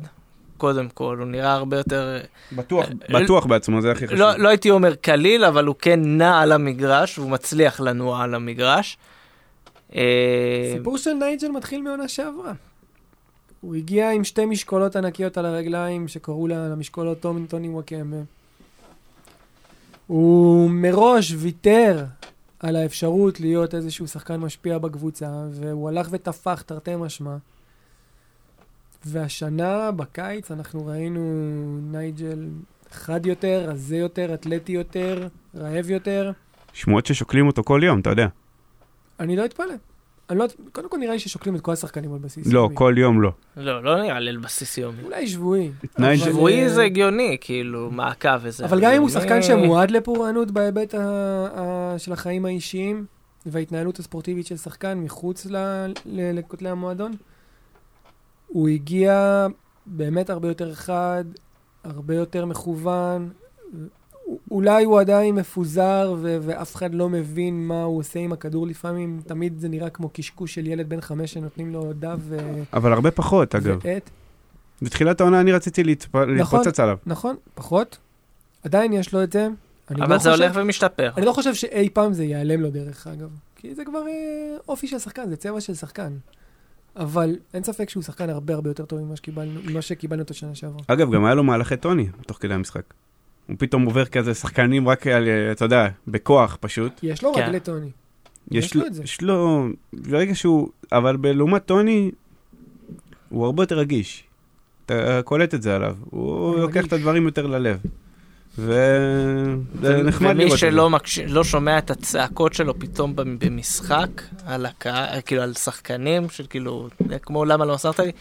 קודם כל, הוא נראה הרבה יותר... בטוח, אה, בטוח בעצמו, זה הכי חשוב. לא לא הייתי אומר קליל, אבל הוא כן נע על המגרש, והוא מצליח לנוע על המגרש. אה, סיפור של נייג'ל מתחיל מעונה שעברה. הוא הגיע עם שתי משקולות ענקיות על הרגליים, שקראו לה למשקולות טומי טוני וואקמה. הוא מראש ויתר על האפשרות להיות איזשהו שחקן משפיע בקבוצה, והוא הלך ותפח תרתי משמע. והשנה, בקיץ, אנחנו ראינו נייג'ל חד יותר, רזה יותר, אתלטי יותר, רעב יותר. שמועות ששוקלים אותו כל יום, אתה יודע. אני לא אתפלא. אני לא, קודם כל נראה לי ששוקלים את כל השחקנים על בסיס לא, יומי. כל יום לא. לא, לא נראה לי על בסיס יומי. אולי שבועי. אבל, שבועי זה הגיוני, כאילו, מעקב וזה. אבל גם אם הוא שחקן שמועד לפורענות בהיבט ה- ה- של החיים האישיים וההתנהלות הספורטיבית של שחקן מחוץ ל- ל- לכותלי המועדון, הוא הגיע באמת הרבה יותר חד, הרבה יותר מכוון. אולי הוא עדיין מפוזר ו- ואף אחד לא מבין מה הוא עושה עם הכדור לפעמים, תמיד זה נראה כמו קשקוש של ילד בן חמש שנותנים לו דף ו- אבל הרבה פחות, אגב. ועט. בתחילת העונה אני רציתי להתפ- להתפוצץ עליו. נכון, פחות. עדיין יש לו את זה. אבל לא זה חושב- הולך ומשתפר. אני לא חושב שאי פעם זה ייעלם לו דרך אגב. כי זה כבר אה, אופי של שחקן, זה צבע של שחקן. אבל אין ספק שהוא שחקן הרבה הרבה יותר טוב ממה שקיבלנו, ממה שקיבלנו את השנה שעברה. אגב, גם היה לו מהלכי טוני תוך כדי המשחק. הוא פתאום עובר כזה שחקנים רק על, אתה יודע, בכוח פשוט. יש לו כן. רגלי טוני. יש יש לו לו, את זה. יש לו, ברגע שהוא, אבל בלעומת טוני, הוא הרבה יותר רגיש. אתה קולט את זה עליו. הוא לוקח. את הדברים יותר ללב. וזה נחמד לראות ומי. שלא מקש... לא שומע את הצעקות שלו פתאום במ- במשחק, על הקהל, כאילו על שחקנים, של כאילו, כמו למה לא מסרת לי,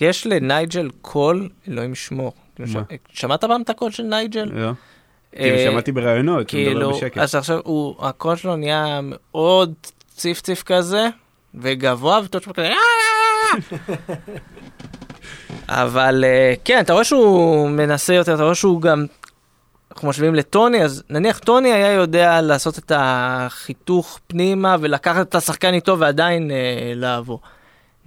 יש לנייג'ל קול, אלוהים ישמור. כאילו, מה? ש... שמעת פעם את הקול של נייג'ל? לא? כאילו, אה, שמעתי בראיונות, הוא מדבר כאילו, בשקט. אז עכשיו הוא, הקול שלו נהיה מאוד ציף ציף כזה, וגבוה, ואתה שומע כזה, "אה, אה, אה." [LAUGHS] אבל אה, כן, אתה רואה שהוא מנסה יותר, אתה רואה שהוא גם, אנחנו משווים לטוני, אז נניח טוני היה יודע לעשות את החיתוך פנימה ולקחת את השחקן איתו ועדיין אה, לעבור.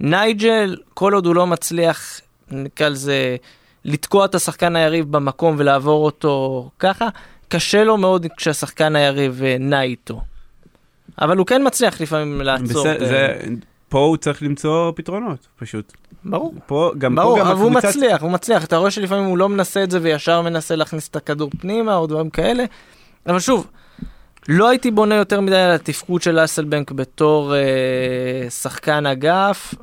נייג'ל, כל עוד הוא לא מצליח, נקרא לזה, לתקוע את השחקן היריב במקום ולעבור אותו ככה, קשה לו מאוד כשהשחקן היריב אה, נע איתו. אבל הוא כן מצליח לפעמים לעצור. בסדר, את, אה, זה- פה הוא צריך למצוא פתרונות, פשוט. ברור. פה, גם פה ברור, גם אבל הוא הקבוצה... מצליח, הוא מצליח. אתה רואה שלפעמים הוא לא מנסה את זה וישר מנסה להכניס את הכדור פנימה או דברים כאלה. אבל שוב, לא הייתי בונה יותר מדי על התפקוד של אסלבנק בתור אה, שחקן אגף.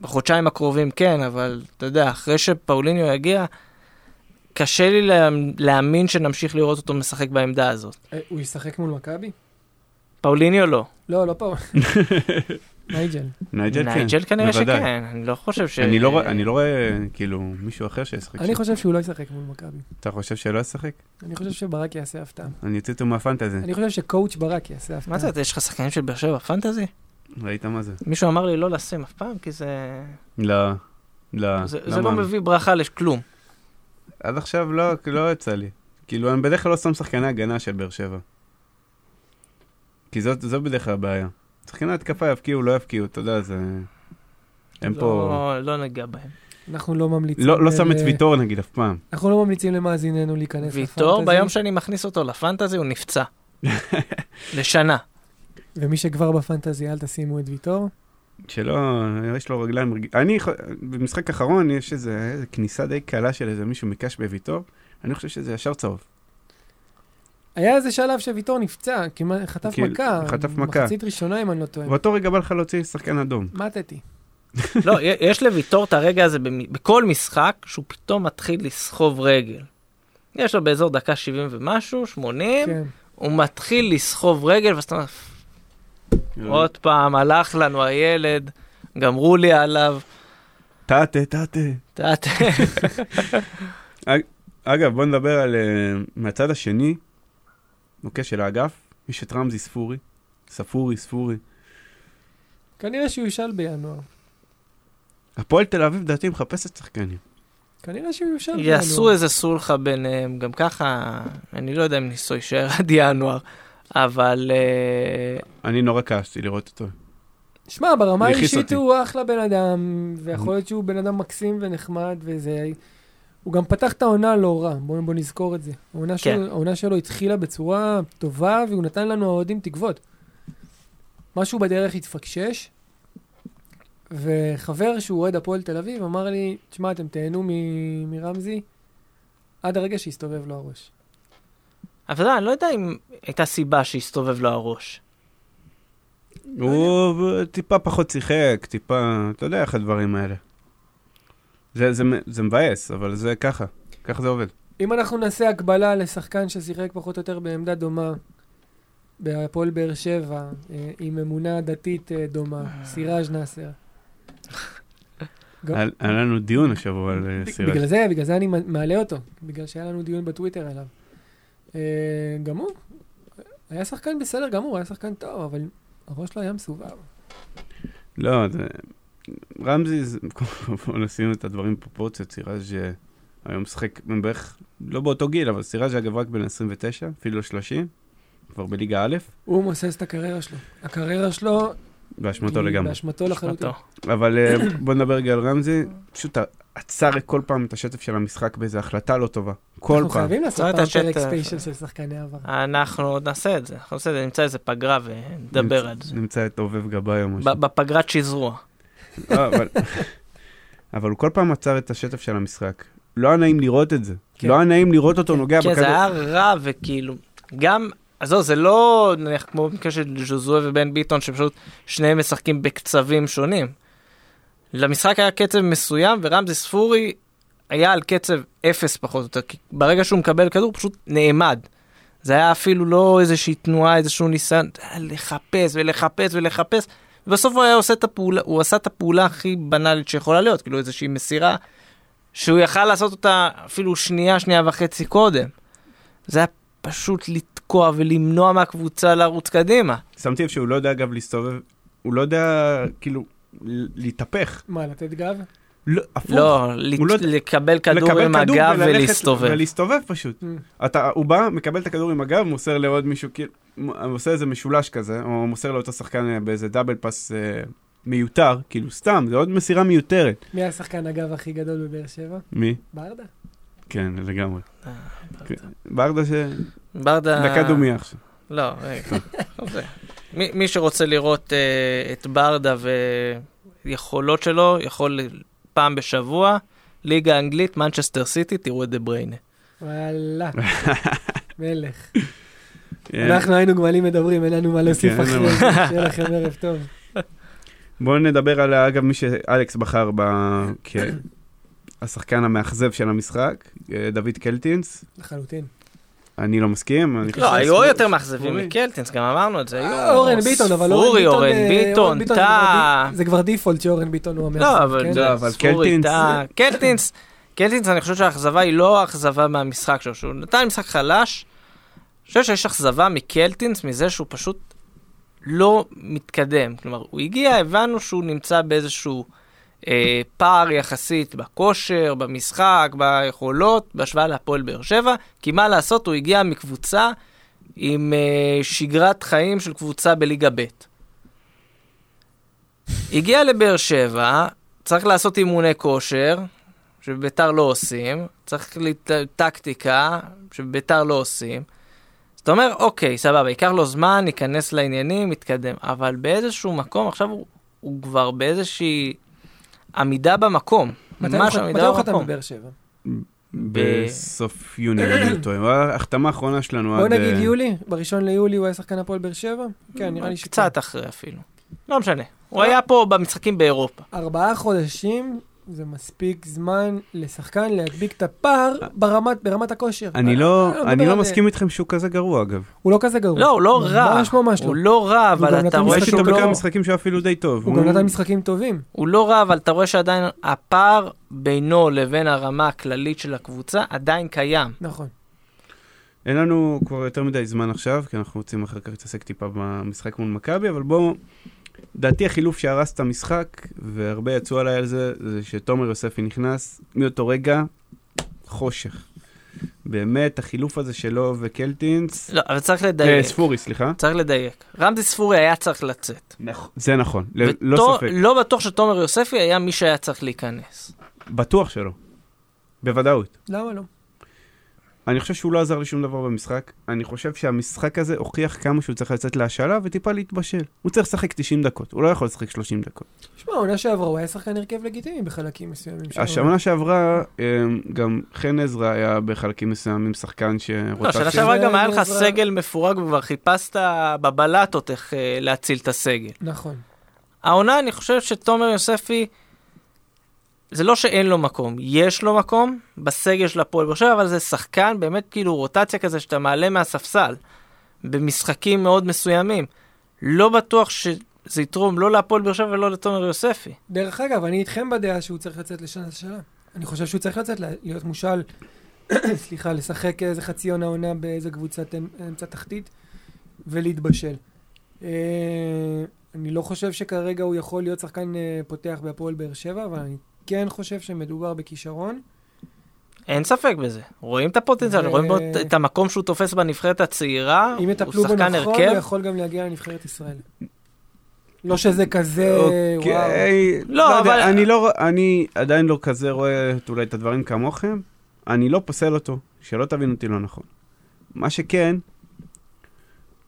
בחודשיים הקרובים כן, אבל אתה יודע, אחרי שפאוליניו יגיע, קשה לי לה, להאמין שנמשיך לראות אותו משחק בעמדה הזאת. אה, הוא ישחק מול מכבי? פאוליניו לא. לא, לא פה. [LAUGHS] נייג'ל. נייג'ל כן. נייג'ל כנראה. שכן, אני לא חושב ש... אני לא רואה- אני לא רואה, כאילו, מישהו אחר שישחק אני. חושב שהוא לא ישחק מול מכבי. אתה חושב שלא ישחק? אני חושב שברק יעשה הפתעה. אני אוציא אותו מה fantasy. אני חושב ש coach ברק יעשה הפתעה. מה זה, יש לך שחקנים של באר שבע ב fantasy? ראית מה זה? מישהו אמר לי לא לשים אף פעם, כי זה... לא, לא. זה, לא לא. מביא ברכה לכלום. עד עכשיו לא, לא יצא לי. כאילו, אני בדרך כלל לא שם שחקני הגנה של באר שבע. כי זאת, זו בדרך כלל הבעיה. שחקני התקפה יבקיעו, לא יבקיעו, אתה יודע, זה... הם פה... לא, לא ניגע בהם. אנחנו לא ממליצים... לא, לא שם את ל- ויטור נגיד אף פעם. אנחנו לא ממליצים למאזיננו להיכנס ויטור, ביום שאני מכניס אותו לפנטזי, הוא נפצע. [LAUGHS] לשנה. ומי שכבר בפנטזי, אל תשימו את ויטור. שלא, יש לו רגליים... רג... אני, במשחק האחרון יש איזה, איזה כניסה די קלה של איזה מישהו מקש בוויטור. אני חושב שזה ישר צהוב. היה איזה שלב שוויטור נפצע, כמעט חטף כאילו, מכה. חטף מכה. מחצית ראשונה, אם אני לא טועה. באותו רגע בא לך להוציא שחקן אדום. מתתי. [LAUGHS] לא, יש לוויטור את הרגע הזה בכל משחק, שהוא פתאום מתחיל לסחוב רגל. יש לו באזור דקה 70 ומשהו, 80, כן. הוא מתחיל לסחוב רגל, ואז אתה אומר, עוד פעם, הלך לנו הילד, גמרו לי עליו. טאטה, טאטה. יודע, [LAUGHS] אגב, בוא נדבר על... uh, מהצד השני, אוקיי, של האגף, יש את רמזי ספורי. ספורי, ספורי. כנראה שהוא יושל בינואר. הפועל תל אביב, לדעתי, מחפשת שחקנים. כנראה שהוא יושל בינואר. יעשו איזה סולחה ביניהם, גם ככה, אני לא יודע אם ניסו יישאר עד ינואר, אבל אה, אני נורא כעסתי לראות אותו. שמע, ברמה האישית. הוא אחלה בן אדם, ויכול להיות שהוא בן אדם מקסים ונחמד, וזה... הוא גם פתח את העונה לא רע, בואו בוא נזכור את זה. העונה, כן. שלו, העונה שלו התחילה בצורה טובה, והוא נתן לנו האוהדים תקוות. משהו בדרך התפקשש, וחבר שהוא אוהד הפועל תל אביב אמר לי, תשמע, אתם תהנו מ- מרמזי עד הרגע שהסתובב לו הראש. אבל אני לא יודע אם הייתה סיבה שהסתובב לו הראש. הוא טיפה פחות שיחק, טיפה, אתה יודע איך הדברים האלה. זה, זה, זה מבאס, אבל זה ככה, ככה זה עובד. אם אנחנו נעשה הקבלה לשחקן ששיחק פחות או יותר בעמדה דומה, בהפועל באר שבע, אה, עם אמונה דתית אה, דומה, סיראז' נאסר. היה לנו דיון השבוע על אה, סיראז'. בגלל זה, בגלל זה אני מעלה אותו, בגלל שהיה לנו דיון בטוויטר עליו. אה, גם הוא, היה שחקן בסדר גמור, היה שחקן טוב, אבל הראש שלו היה מסובב. לא, זה... רמזי, זה- [LAUGHS] בוא נשים את הדברים בפרופורציות, סיראז' היום משחק בערך, לא באותו גיל, אבל סיראז' אגב רק בן 29, אפילו לא 30, כבר בליגה א', הוא מוסס את הקריירה שלו. הקריירה שלו, באשמתו לגמרי. באשמתו לחלוטין. אבל אה, בוא נדבר רגע על רמזי, פשוט עצר כל פעם את השטף של המשחק באיזו החלטה לא טובה. כל אנחנו פעם. חייבים לעשות פעם פרק. ספיישל של שחקני עבר. אנחנו עוד נעשה את זה, אנחנו נעשה את זה, נמצא איזה פגרה ונדבר על זה. נמצא את עובב גבאי או משהו. ב- בפגרת שזרוע. לא, אבל- אבל הוא כל פעם עצר את השטף של המשחק. לא היה נעים לראות את זה. כן. לא היה נעים לראות אותו נוגע כן, בכדור. זה היה רע וכאילו, גם, עזוב, זה לא נניח כמו במקרה של ז'וזואה ובן ביטון, שפשוט שניהם משחקים בקצבים שונים. למשחק היה קצב מסוים, ורמזי ספורי היה על קצב אפס פחות או יותר, כי ברגע שהוא מקבל כדור הוא פשוט נעמד. זה היה אפילו לא איזושהי תנועה, איזשהו ניסיון, היה לחפש ולחפש ולחפש, ובסוף הוא היה עושה את הפעולה, הוא עשה את הפעולה הכי בנאלית שיכולה להיות, כאילו איזושהי מסירה, שהוא יכל לעשות אותה אפילו שנייה, שנייה וחצי קודם. זה היה פשוט לתקוע ולמנוע מהקבוצה לרוץ קדימה. שמתי לב שהוא לא יודע אגב להסתובב, הוא לא יודע כאילו להתהפך. מה, לתת גב? לא, הפוך. לא, לת- הוא לא- לקבל כדור לקבל עם כדור הגב וללכת- ולהסתובב. ולהסתובב פשוט. Mm. אתה, הוא בא, מקבל את הכדור עם הגב, מוסר לעוד מישהו, כאילו, עושה איזה משולש כזה, או מוסר לאותו שחקן אה, באיזה double pass אה, מיותר, כאילו סתם, זה עוד מסירה מיותרת. מי השחקן הגב הכי גדול בבאר שבע? מי? ברדה? כן, לגמרי. אה, כן. ברדה ש... ברדה... דקה דומיה עכשיו. לא, רגע. זה. מי מי שרוצה לראות אה, את ברדה ויכולות שלו, יכול פעם בשבוע, ליגה אנגלית, מנצ'סטר סיטי, תראו את דה בריינה. וואלה, [LAUGHS] מלך. אה, אנחנו היינו גמלים מדברים, אין לנו מה להוסיף כן, אחרי זה, שיהיה לכם ערב טוב. [LAUGHS] בואו נדבר על, אגב, מי שאלכס בחר ב... כהשחקן המאכזב של המשחק, אה, דוד קלטינס. לחלוטין. אני לא מסכים. אני לא, היו יותר מאכזבים. מקלטינס, גם אמרנו את זה. אה, אורן ביטון, אבל אורן ספורי, ביטון... אורן אה, ביטון, אורן ביטון זה טאה. זה כבר דיפולט שאורן ביטון הוא המאכזב. לא, אבל כן? לא, אבל ספורי, קלטינס-. קלטינס, קלטינס, אני חושב שהאכזבה היא לא אכזבה מהמשחק שלו, שהוא נתן משחק חלש. אני חושב שיש אכזבה מקלטינס מזה שהוא פשוט לא מתקדם. כלומר, הוא הגיע, הבנו שהוא נמצא באיזשהו אה, פער יחסית בכושר, במשחק, ביכולות, בהשוואה להפועל באר שבע, כי מה לעשות, הוא הגיע מקבוצה עם אה, שגרת חיים של קבוצה בליגה ב'. הגיע לבאר שבע, צריך לעשות אימוני כושר, שבביתר לא עושים, צריך. טקטיקה, שבביתר לא עושים. אז אתה אומר, אוקיי, סבבה, ייקח לו זמן, ייכנס לעניינים, יתקדם. אבל באיזשהו מקום, עכשיו הוא, הוא כבר באיזושהי עמידה במקום. מתי ממש עמידה מתי הוא חתם במקום. בבאר שבע? בסוף יוני, אם אני טועה. ההחתמה האחרונה שלנו בוא עד... נגיד אה, יולי, בראשון ליולי הוא היה שחקן הפועל באר שבע? כן, נראה לי שכן. קצת אחרי אפילו. לא משנה. הוא היה פה במשחקים באירופה. ארבעה חודשים זה מספיק זמן לשחקן להדביק את הפער ברמת, ברמת הכושר. אני לא, מדבר אני לא מסכים איתכם שהוא כזה גרוע, אגב. הוא לא כזה גרוע. לא, הוא לא רע. ממש ממש לא. הוא לא רע, אבל אתה רואה שהוא אותו בכמה לא... משחקים שהוא אפילו די טוב. הוא גם נתן משחקים טובים. הוא לא רע, אבל אתה רואה שעדיין הפער בינו לבין הרמה הכללית של הקבוצה עדיין קיים. נכון. אין לנו כבר יותר מדי זמן עכשיו, כי אנחנו רוצים אחר כך להתעסק טיפה במשחק מול מכבי, אבל בואו, דעתי החילוף שהרס את המשחק, והרבה יצאו עליי על זה, זה שתומר יוספי נכנס, מאותו רגע, חושך. באמת, החילוף הזה שלו וקלטינס, לא, אבל צריך אה, לדייק. ספורי, סליחה. צריך לדייק. רמזי ספורי היה צריך לצאת. זה נכון, ל- לא ותו- ספק. לא בטוח שתומר יוספי היה מי שהיה צריך להיכנס. בטוח שלא. בוודאות. למה לא? אני חושב שהוא לא עזר לי שום דבר במשחק. אני חושב שהמשחק הזה הוכיח כמה שהוא צריך לצאת להשאלה וטיפה להתבשל. הוא צריך לשחק 90 דקות, הוא לא יכול לשחק 30 דקות. שמע, העונה שעברה הוא היה שחקן הרכב לגיטימי בחלקים מסוימים. השנה שעברה, אה, גם חן עזרא היה בחלקים מסוימים שחקן לא, שרוטציה. שנה שעברה גם היה לך. סגל מפורק וכבר חיפשת בבלטות איך אה, להציל את הסגל. נכון. העונה, אני חושב שתומר יוספי, זה לא שאין לו מקום, יש לו מקום בסגל של הפועל באר שבע, אבל זה שחקן באמת כאילו רוטציה כזה שאתה מעלה מהספסל במשחקים מאוד מסוימים. לא בטוח שזה יתרום לא להפועל באר שבע ולא לתומר יוספי. דרך אגב, אני איתכם בדעה שהוא צריך לצאת לשנה השאלה. אני חושב שהוא צריך לצאת, להיות מושל, [COUGHS] סליחה, לשחק איזה חצי עונה עונה באיזה קבוצת אמ- אמצע תחתית ולהתבשל. אה, אני לא חושב שכרגע הוא יכול להיות שחקן אה, פותח בהפועל באר שבע, אבל אני כן חושב שמדובר בכישרון. אין ספק בזה. רואים את הפוטנציאל, ו- רואים בו את- המקום שהוא תופס בנבחרת הצעירה, אם הוא יטפלו בו שחקן נכון, הרכב. הוא יכול גם להגיע לנבחרת ישראל. לא שזה כזה, וואו. אוקיי, לא, לא אבל- יודע, אני לא, אני עדיין לא כזה רואה את- אולי את הדברים כמוכם. אני לא פוסל אותו, שלא תבין אותי לא נכון. מה שכן,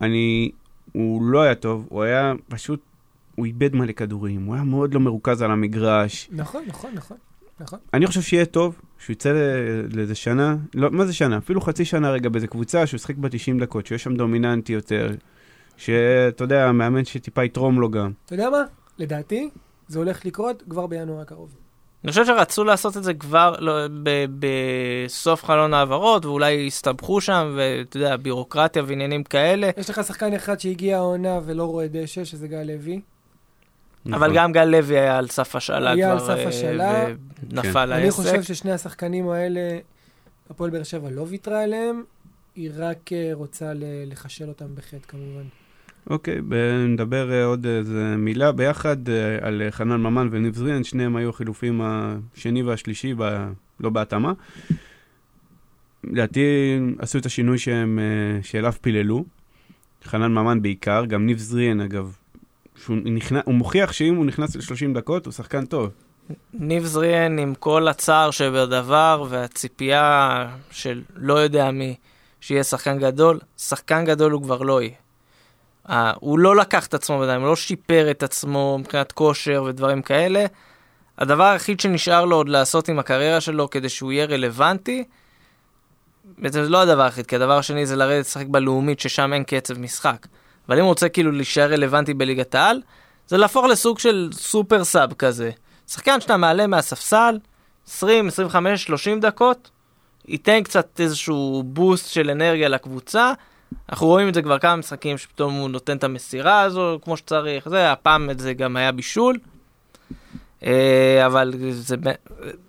אני, הוא לא היה טוב, הוא היה פשוט, הוא איבד מלא כדורים, הוא היה מאוד לא מרוכז על המגרש. נכון, נכון, נכון. נכון. אני חושב שיהיה טוב שהוא יצא ל- לאיזה שנה, לא, מה זה שנה? אפילו חצי שנה רגע באיזה קבוצה, שהוא ישחק בה 90 דקות, יהיה שם דומיננטי יותר, שאתה יודע, מאמן שטיפה יתרום לו גם. אתה יודע מה? לדעתי, זה הולך לקרות כבר בינואר הקרוב. אני חושב שרצו לעשות את זה כבר לא, ב, בסוף חלון העברות, ואולי הסתבכו שם, ואתה יודע, בירוקרטיה ועניינים כאלה. יש לך שחקן אחד שהגיע העונה ולא רואה דשא, שזה גל לוי. אבל נכון. גם גל לוי היה על סף השאלה היה על כבר, סף אה, השאלה. ונפל אני העסק. חושב ששני השחקנים האלה, הפועל באר שבע לא ויתרה עליהם, היא רק אה, רוצה לחשל אותם בחטא כמובן. אוקיי, נדבר אה, עוד איזה מילה ביחד על חנן ממן וניב זריאן, שניהם היו החילופים השני והשלישי, ב... לא בהתאמה. לדעתי עשו את השינוי שהם, שאליו פיללו. חנן ממן בעיקר, גם ניב זריאן אגב. שהוא נכנס, הוא מוכיח שאם הוא נכנס ל-30 דקות הוא שחקן טוב. ניב זריאן עם כל הצער שבדבר והציפייה של לא יודע מי שיהיה שחקן גדול, שחקן גדול הוא כבר לא יהיה. הוא לא לקח את עצמו בידיים, הוא לא שיפר את עצמו מבחינת כושר ודברים כאלה. הדבר היחיד שנשאר לו עוד לעשות עם הקריירה שלו כדי שהוא יהיה רלוונטי, בעצם זה לא הדבר היחיד, כי הדבר השני זה לרדת לשחק בלאומית ששם אין קצב משחק. אבל אם הוא רוצה כאילו להישאר רלוונטי בליגת העל, זה להפוך לסוג של סופר סאב כזה. שחקן שאתה מעלה מהספסל, 20, 25, 30 דקות, ייתן קצת איזשהו בוסט של אנרגיה לקבוצה. אנחנו רואים את זה כבר כמה משחקים שפתאום הוא נותן את המסירה הזו כמו שצריך, זה, הפעם זה גם היה בישול. אה, אבל זה,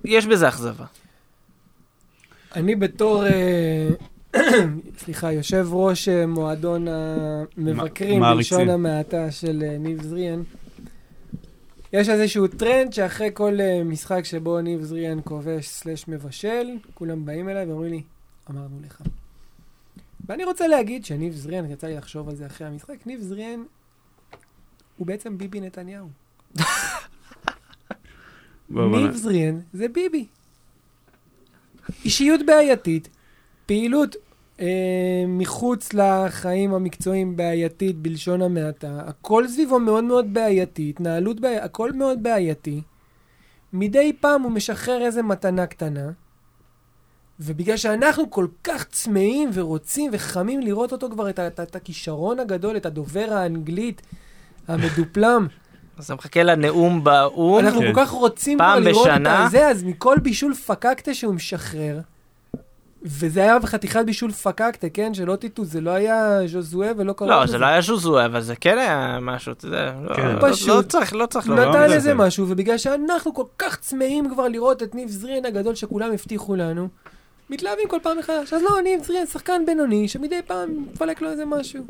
יש בזה אכזבה. אני בתור, אה, סליחה, יושב ראש אה, מועדון המבקרים. בלשון המעטה של אה, ניב זריאן, יש איזשהו טרנד שאחרי כל אה, משחק שבו ניב זריאן כובש סלש מבשל, כולם באים אליי ואומרים לי, אמרנו לך. ואני רוצה להגיד שניב זריאן, יצא לי לחשוב על זה אחרי המשחק, ניב זריאן הוא בעצם ביבי נתניהו. ניב זריאן זה ביבי. אישיות בעייתית, פעילות מחוץ לחיים המקצועיים בעייתית בלשון המעטה, הכל סביבו מאוד מאוד בעייתי, התנהלות בעייתית, הכל מאוד בעייתי. מדי פעם הוא משחרר איזה מתנה קטנה, ובגלל שאנחנו כל כך צמאים ורוצים וחמים לראות אותו כבר, את, את, את הכישרון הגדול, את הדובר האנגלית המדופלם, [LAUGHS] אז אתה מחכה לנאום באו"ם. אנחנו כן. כל כך רוצים כבר לראות בשנה. את זה, אז מכל בישול פקקטה שהוא משחרר, וזה היה בחתיכת בישול פקקטה, כן? שלא תטעו, זה לא היה ז'וזואה ולא קרוב לא, לזה. זה לא היה ז'וזואה, אבל זה כן היה משהו, אתה יודע. לא- כן. לא- פשוט. לא צריך, לא צריך. נתן לא איזה בסדר. משהו, ובגלל שאנחנו כל כך צמאים כבר לראות את ניב זריאן הגדול שכולם הבטיחו לנו, מתלהבים כל פעם מחדש. אז לא, ניב זריאן שחקן בינוני, שמדי פעם מפלק לו איזה משהו.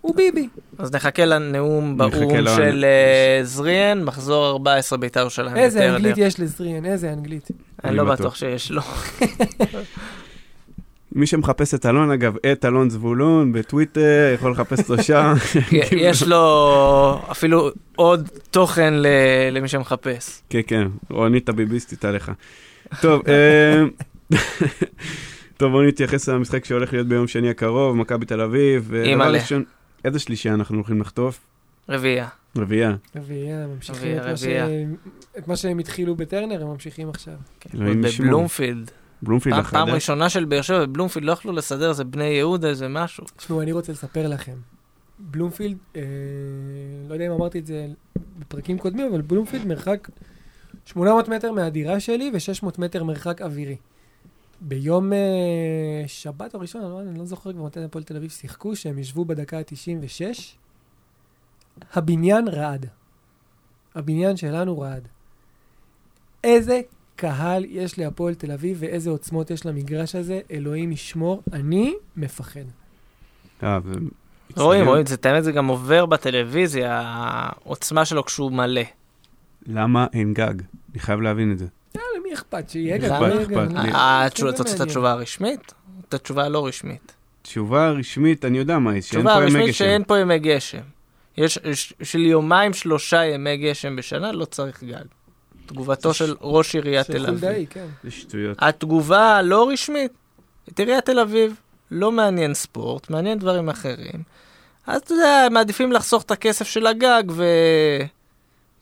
הוא ביבי. אז נחכה לנאום באו"ם של אה, זריאן, מחזור 14 בית"ר ירושלים. איזה. אנגלית יש לזריאן, איזה אנגלית. אני לא. בטוח שיש לו. [LAUGHS] מי שמחפש את אלון, אגב, את אלון זבולון בטוויטר, יכול לחפש אותו שם. [LAUGHS] יש לו אפילו עוד תוכן ל- למי שמחפש. כן, כן, רונית הביביסטית עליך. טוב, אה, [LAUGHS] טוב, בואו נתייחס למשחק שהולך להיות ביום שני הקרוב, מכבי תל אביב. אימא'לה. איזה שלישייה אנחנו הולכים לחטוף? רביעייה. רביעייה. רביעייה, ממשיכים את מה שהם התחילו בטרנר, הם ממשיכים עכשיו. ישמור. בבלומפילד. בלומפילד פעם- פעם. ראשונה של באר שבע בבלומפילד לא יכלו לסדר איזה בני יהודה, איזה משהו. תשמעו, אני רוצה לספר לכם. בלומפילד, אה, לא יודע אם אמרתי את זה בפרקים קודמים, אבל בלומפילד מרחק 800 מטר מהדירה שלי ו-600 מטר מרחק אווירי. ביום אה, שבת או ראשון, אני לא, אני לא זוכר כבר מתי הפועל תל אביב שיחקו, שהם ישבו בדקה ה-96, הבניין רעד. הבניין שלנו רעד. איזה קהל יש להפועל תל אביב ואיזה עוצמות יש למגרש הזה, אלוהים ישמור, אני מפחד. אה, רואים, רואים, זה האמת זה גם עובר בטלוויזיה, העוצמה שלו כשהוא מלא. למה אין גג? אני חייב להבין את זה. אה, למי אכפת? שיהיה למה? גג, לא יהיה אכפת גג. לי. אה, את. התשובה הרשמית? את התשובה הלא רשמית. תשובה רשמית, אני יודע מה שאין פה ימי גשם. שאין פה ימי גשם. יש יש- של יומיים שלושה ימי גשם בשנה לא צריך גג. תגובתו של ראש עיריית תל אביב. חולדאי, כן. זה שטויות. התגובה הלא רשמית, את עיריית תל אביב לא מעניין ספורט, מעניין דברים אחרים. אז אתה יודע, מעדיפים לחסוך את הכסף של הגג ו...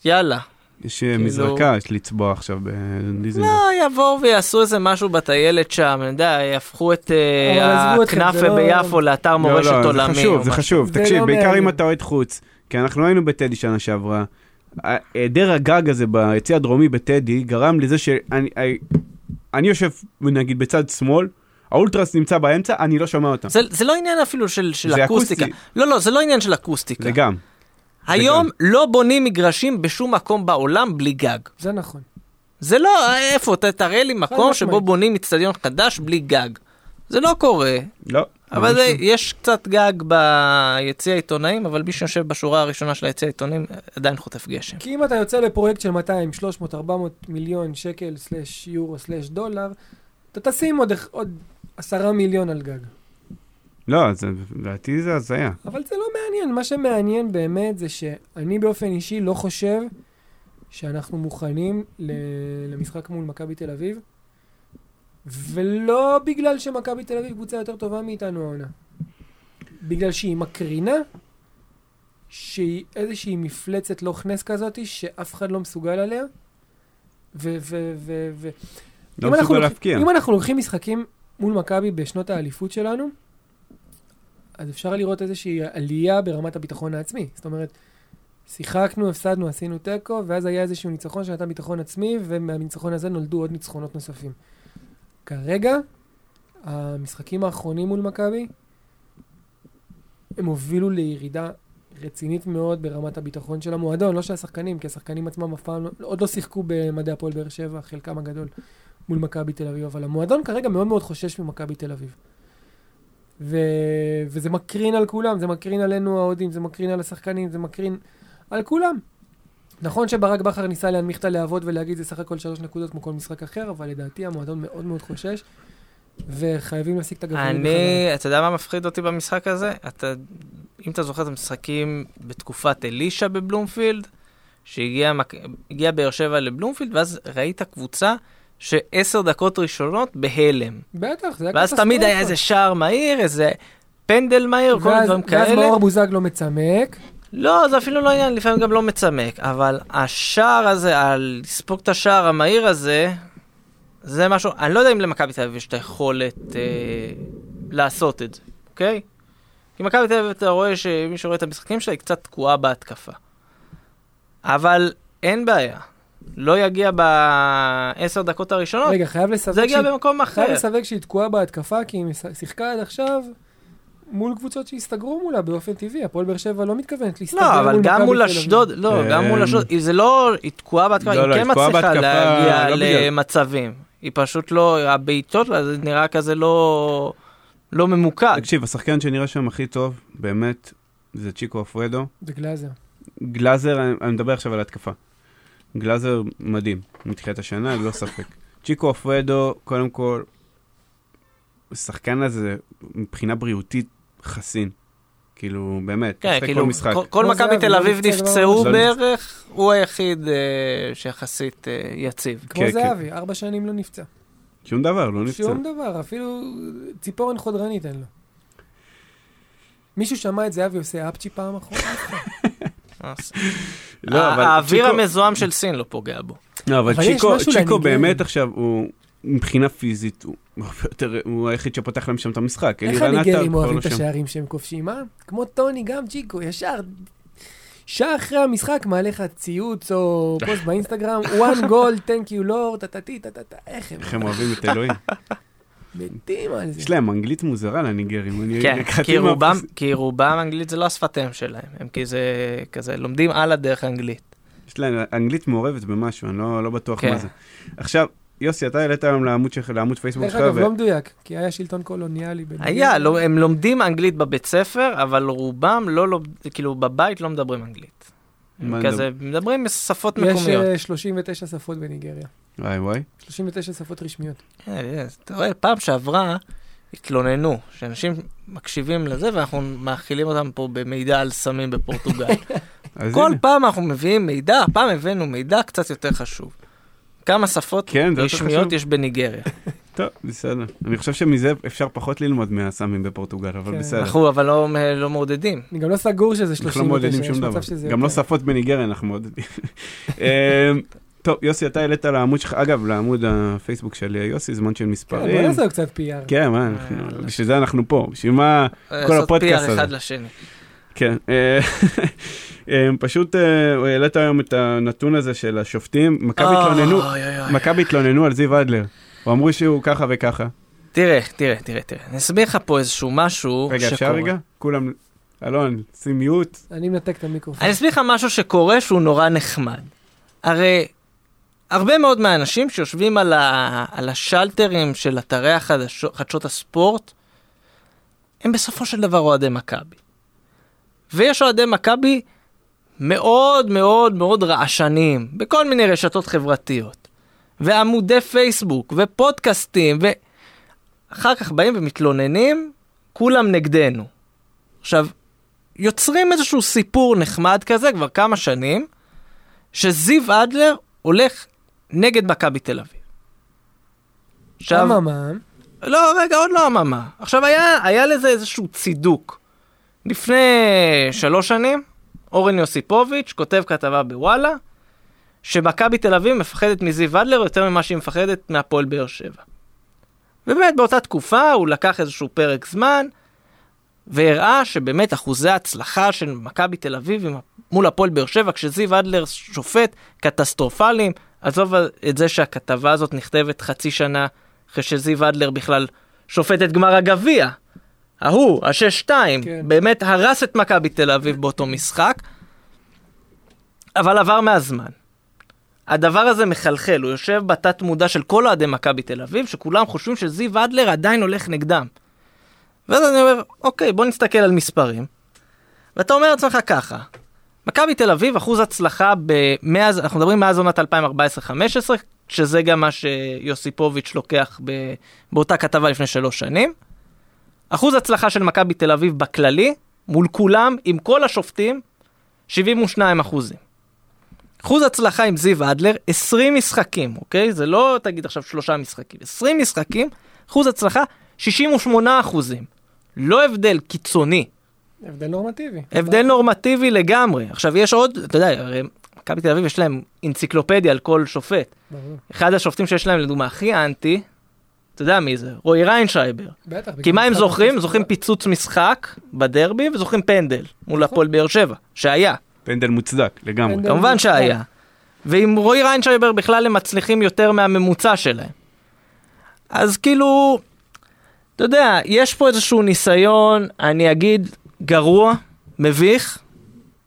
יאללה. יש אה, כאילו- מזרקה, יש לצבוע עכשיו בדיזנגוף. לא, יבואו ויעשו איזה משהו בטיילת שם, אני יודע, יהפכו את אה, הכנאפה לא- ביפו לאתר מורשת לא, עולמי. זה חשוב, זה. חשוב. תקשיב, לא בעיקר אם. אתה אוהד חוץ, כי אנחנו היינו בטדי שנה שעברה. היעדר הגג הזה ביציא הדרומי בטדי גרם לזה שאני אני- אני יושב נגיד בצד שמאל, האולטרס נמצא באמצע, אני לא שומע אותם. זה, זה לא עניין אפילו של, של זה אקוסטיקה. אקוסטי. לא, לא, זה לא עניין של אקוסטיקה. זה גם. היום לא בונים מגרשים בשום מקום בעולם בלי גג. זה נכון. זה לא, איפה, תראה לי מקום. שבו בונים אצטדיון חדש בלי גג. זה לא קורה, לא. אבל זה. יש קצת גג ביציע העיתונאים, אבל מי שיושב בשורה הראשונה של היציע העיתונאים עדיין חוטף גשם. כי אם אתה יוצא לפרויקט של 200, 300, 400 מיליון שקל, סלש יורו, סלש דולר, אתה תשים עוד, עוד עשרה מיליון על גג. לא, זה- לדעתי זה הזיה. אבל זה לא מעניין, מה שמעניין באמת זה שאני באופן אישי לא חושב שאנחנו מוכנים למשחק מול מכבי תל אביב, ולא בגלל שמכבי תל אביב קבוצה יותר טובה מאיתנו העונה. בגלל שהיא מקרינה שהיא איזושהי מפלצת לא כנס כזאת שאף אחד לא מסוגל עליה. ו... ו... ו... ו... לא אם אנחנו מסוגל להפקיע. אם אנחנו לוקחים משחקים מול מכבי בשנות האליפות שלנו, אז אפשר לראות איזושהי עלייה ברמת הביטחון העצמי. זאת אומרת, שיחקנו, הפסדנו, עשינו תיקו, ואז היה איזשהו ניצחון שנתן ביטחון עצמי, ומהניצחון הזה נולדו עוד ניצחונות נוספים. כרגע, המשחקים האחרונים מול מכבי, הם הובילו לירידה רצינית מאוד ברמת הביטחון של המועדון, לא של השחקנים, כי השחקנים עצמם אף פעם לא, עוד לא שיחקו במדעי הפועל באר שבע, חלקם הגדול, מול מכבי תל אביב, אבל המועדון כרגע מאוד מאוד חושש ממכבי תל אביב. ו... וזה מקרין על כולם, זה מקרין עלינו האוהדים, זה מקרין על השחקנים, זה מקרין על כולם. נכון שברק בכר ניסה להנמיך את הלהבות ולהגיד זה סך הכל שלוש נקודות כמו כל משחק אחר, אבל לדעתי המועדון מאוד מאוד חושש, וחייבים להשיג את הגבוהים. אני, אתה יודע מה מפחיד אותי במשחק הזה? אתה, אם אתה זוכר את המשחקים בתקופת אלישע בבלומפילד, שהגיע באר שבע לבלומפילד, ואז ראית קבוצה שעשר דקות ראשונות בהלם. בטח, זה היה ואז תמיד היה איזה שער מהיר, איזה פנדל מהיר, כל מיני ואז, דברים ואז כאלה. מאור בוזגלו מצמק, לא, זה אפילו לא עניין, לפעמים גם לא מצמק, אבל השער הזה, לספוג את השער המהיר הזה, זה משהו, אני לא יודע אם למכבי תל אביב יש את היכולת אה, לעשות את זה, אוקיי? כי מכבי תל אביב, אתה רואה שמי שרואה את המשחקים שלה, היא קצת תקועה בהתקפה. אבל אין בעיה, לא יגיע בעשר דקות הראשונות, רגע, חייב לסווג זה יגיע שהיא- במקום אחר. חייב לסווג שהיא תקועה בהתקפה, כי היא מש- שיחקה עד עכשיו מול קבוצות שהסתגרו מולה באופן טבעי. הפועל באר שבע לא מתכוונת להסתגר מול לא, אבל גם. מול אשדוד, לא, גם מול אמ, אשדוד, היא- זה לא, היא תקועה בהתקפה, לא, היא לא, כן מצליחה להגיע לא למצבים. היא פשוט לא, הבעיטות, זה נראה כזה לא, לא ממוקד. תקשיב, השחקן שנראה שם הכי טוב, באמת, זה צ'יקו אפרדו. זה גלאזר. גלאזר, אני, אני מדבר עכשיו על התקפה. גלאזר מדהים, מתחילת השנה, ללא ספק. צ'יקו אפרדו, קודם כל, השחקן הזה, מבחינה בריאותית, חסין. כאילו, באמת, כן, אחרי כאילו, כל משחק. כל- כל מכבי תל לא אביב נפצעו לא בערך, הוא היחיד אה, שיחסית אה, יציב. כמו כן, זהבי, ארבע שנים לא נפצע. שום דבר, לא נפצע. שום דבר, אפילו ציפורן חודרנית אין לו. מישהו שמע את זהבי עושה אפצ'י פעם אחרונה? [LAUGHS] לא, אבל האוויר צ'יקו- המזוהם של סין לא פוגע בו. לא, אבל צ'יקו. באמת עכשיו, הוא מבחינה פיזית, הוא הוא היחיד שפותח להם שם את המשחק. איך הניגרים אוהבים לא את. השערים שהם כובשים, אה? כמו טוני, גם צ'יקו, ישר. שעה אחרי המשחק מעלה לך ציוץ או פוסט באינסטגרם, [LAUGHS] one goal, thank you lord, טטטי, טטטה, איך הם איך הם אוהבים את [LAUGHS] אלוהים. מתים על זה. יש להם אנגלית מוזרה לניגרים. כן, כי רובם, כי רובם אנגלית זה לא השפת אם שלהם, הם כזה, כזה לומדים על הדרך אנגלית. יש להם אנגלית מעורבת במשהו, אני לא לא בטוח כן. מה זה. עכשיו, יוסי, אתה העלית היום לעמוד שלך, לעמוד פייסבוק דרך שלך, אגב, ו- לא מדויק, כי היה שלטון קולוניאלי. בניגריה. היה, לא, הם לומדים אנגלית בבית ספר, אבל רובם לא, לומד- כאילו בבית לא מדברים אנגלית. כזה, מדברים שפות יש מקומיות. אה, 39 שפות בניגריה. וואי וואי. 39 שפות רשמיות. אה, אה, אתה רואה, פעם שעברה התלוננו, שאנשים מקשיבים לזה ואנחנו מאכילים אותם פה במידע על סמים בפורטוגל. [LAUGHS] כל הנה. פעם אנחנו מביאים מידע, הפעם הבאנו מידע קצת יותר חשוב. כמה שפות כן, רשמיות. יש בניגריה. [LAUGHS] טוב, בסדר. אני חושב שמזה אפשר פחות ללמוד מהסמים בפורטוגל, אבל כן. בסדר. אנחנו אבל לא, לא מעודדים. אני גם לא סגור שזה אנחנו לא 39, מעודדים שום דבר. גם לא יותר. שפות בניגריה אנחנו מעודדים. [LAUGHS] אמ, טוב, יוסי, אתה העלית לעמוד שלך, אגב, לעמוד הפייסבוק של יוסי, זמן של כן, בוא מספרים. נעשה קצת PR. כן, מה, אנחנו- בשביל זה אנחנו פה, בשביל מה... לעשות הפודקאסט PR הזה. אחד לשני. כן. [LAUGHS] אה, אה, פשוט אה, העלית היום את הנתון הזה של השופטים, מכבי התלוננו. מכבי התלוננו על זיו אדלר. הוא אמרו שהוא ככה וככה. תראה, תראה, תראה, תראה. אני אסביר לך פה איזשהו משהו רגע, אפשר שקורה. רגע? כולם... אלון, שים מיוט. אני מנתק את המיקרופון. אני אסביר לך משהו שקורה שהוא נורא נחמד. הרי הרבה מאוד מהאנשים שיושבים על, ה... על השלטרים של אתרי החדשות, חדשות הספורט, הם בסופו של דבר אוהדי מכבי. ויש אוהדי מכבי מאוד מאוד מאוד רעשניים, בכל מיני רשתות חברתיות, ועמודי פייסבוק, ופודקאסטים, ואחר כך באים ומתלוננים, כולם נגדנו. עכשיו, יוצרים איזשהו סיפור נחמד כזה כבר כמה שנים, שזיו אדלר הולך נגד מכבי תל אביב. עכשיו, אממה, לא, רגע, עוד לא אממה. עכשיו, היה, היה לזה איזשהו צידוק. לפני שלוש שנים, אורן יוסיפוביץ' כותב כתבה בוואלה, שמכבי תל אביב מפחדת מזיו אדלר יותר ממה שהיא מפחדת מהפועל באר שבע. ובאמת, באותה תקופה הוא לקח איזשהו פרק זמן, והראה שבאמת אחוזי ההצלחה של מכבי תל אביב מול הפועל באר שבע, כשזיו אדלר שופט, קטסטרופליים. עזוב את זה שהכתבה הזאת נכתבת חצי שנה אחרי שזיו אדלר בכלל שופט את גמר הגביע. ההוא, השש-שתיים, כן. באמת הרס את מכבי תל אביב באותו משחק, אבל עבר מהזמן. הדבר הזה מחלחל, הוא יושב בתת מודע של כל אוהדי מכבי תל אביב, שכולם חושבים שזיו אדלר עדיין הולך נגדם. ואז אני אומר, אוקיי, בוא נסתכל על מספרים. ואתה אומר לעצמך ככה, מכבי תל אביב, אחוז הצלחה במאז, אנחנו מדברים מאז עונת 2014-2015, שזה גם מה שיוסיפוביץ' לוקח ב, באותה כתבה לפני שלוש שנים. אחוז הצלחה של מכבי תל אביב בכללי, מול כולם, עם כל השופטים, 72 אחוזים. אחוז הצלחה עם זיו אדלר, 20 משחקים, אוקיי? זה לא תגיד עכשיו שלושה משחקים, 20 משחקים, אחוז הצלחה, 68 אחוזים. לא הבדל קיצוני, הבדל נורמטיבי. הבדל נורמטיבי לגמרי. עכשיו יש עוד, אתה יודע, הרי מכבי תל אביב יש להם אנציקלופדיה על כל שופט. ברור. אחד השופטים שיש להם לדוגמה הכי אנטי, אתה יודע מי זה? רועי ריינשרייבר. בטח. כי מה הם זוכרים? זוכרים פיצוץ משחק בדרבי וזוכרים פנדל מול הפועל באר שבע, שהיה, פנדל מוצדק, לגמרי. כמובן. שהיה. ועם רועי ריינשרייבר בכלל הם מצליחים יותר מהממוצע שלהם. אז כאילו, אתה יודע, יש פה איזשהו ניסיון, אני אגיד, גרוע, מביך,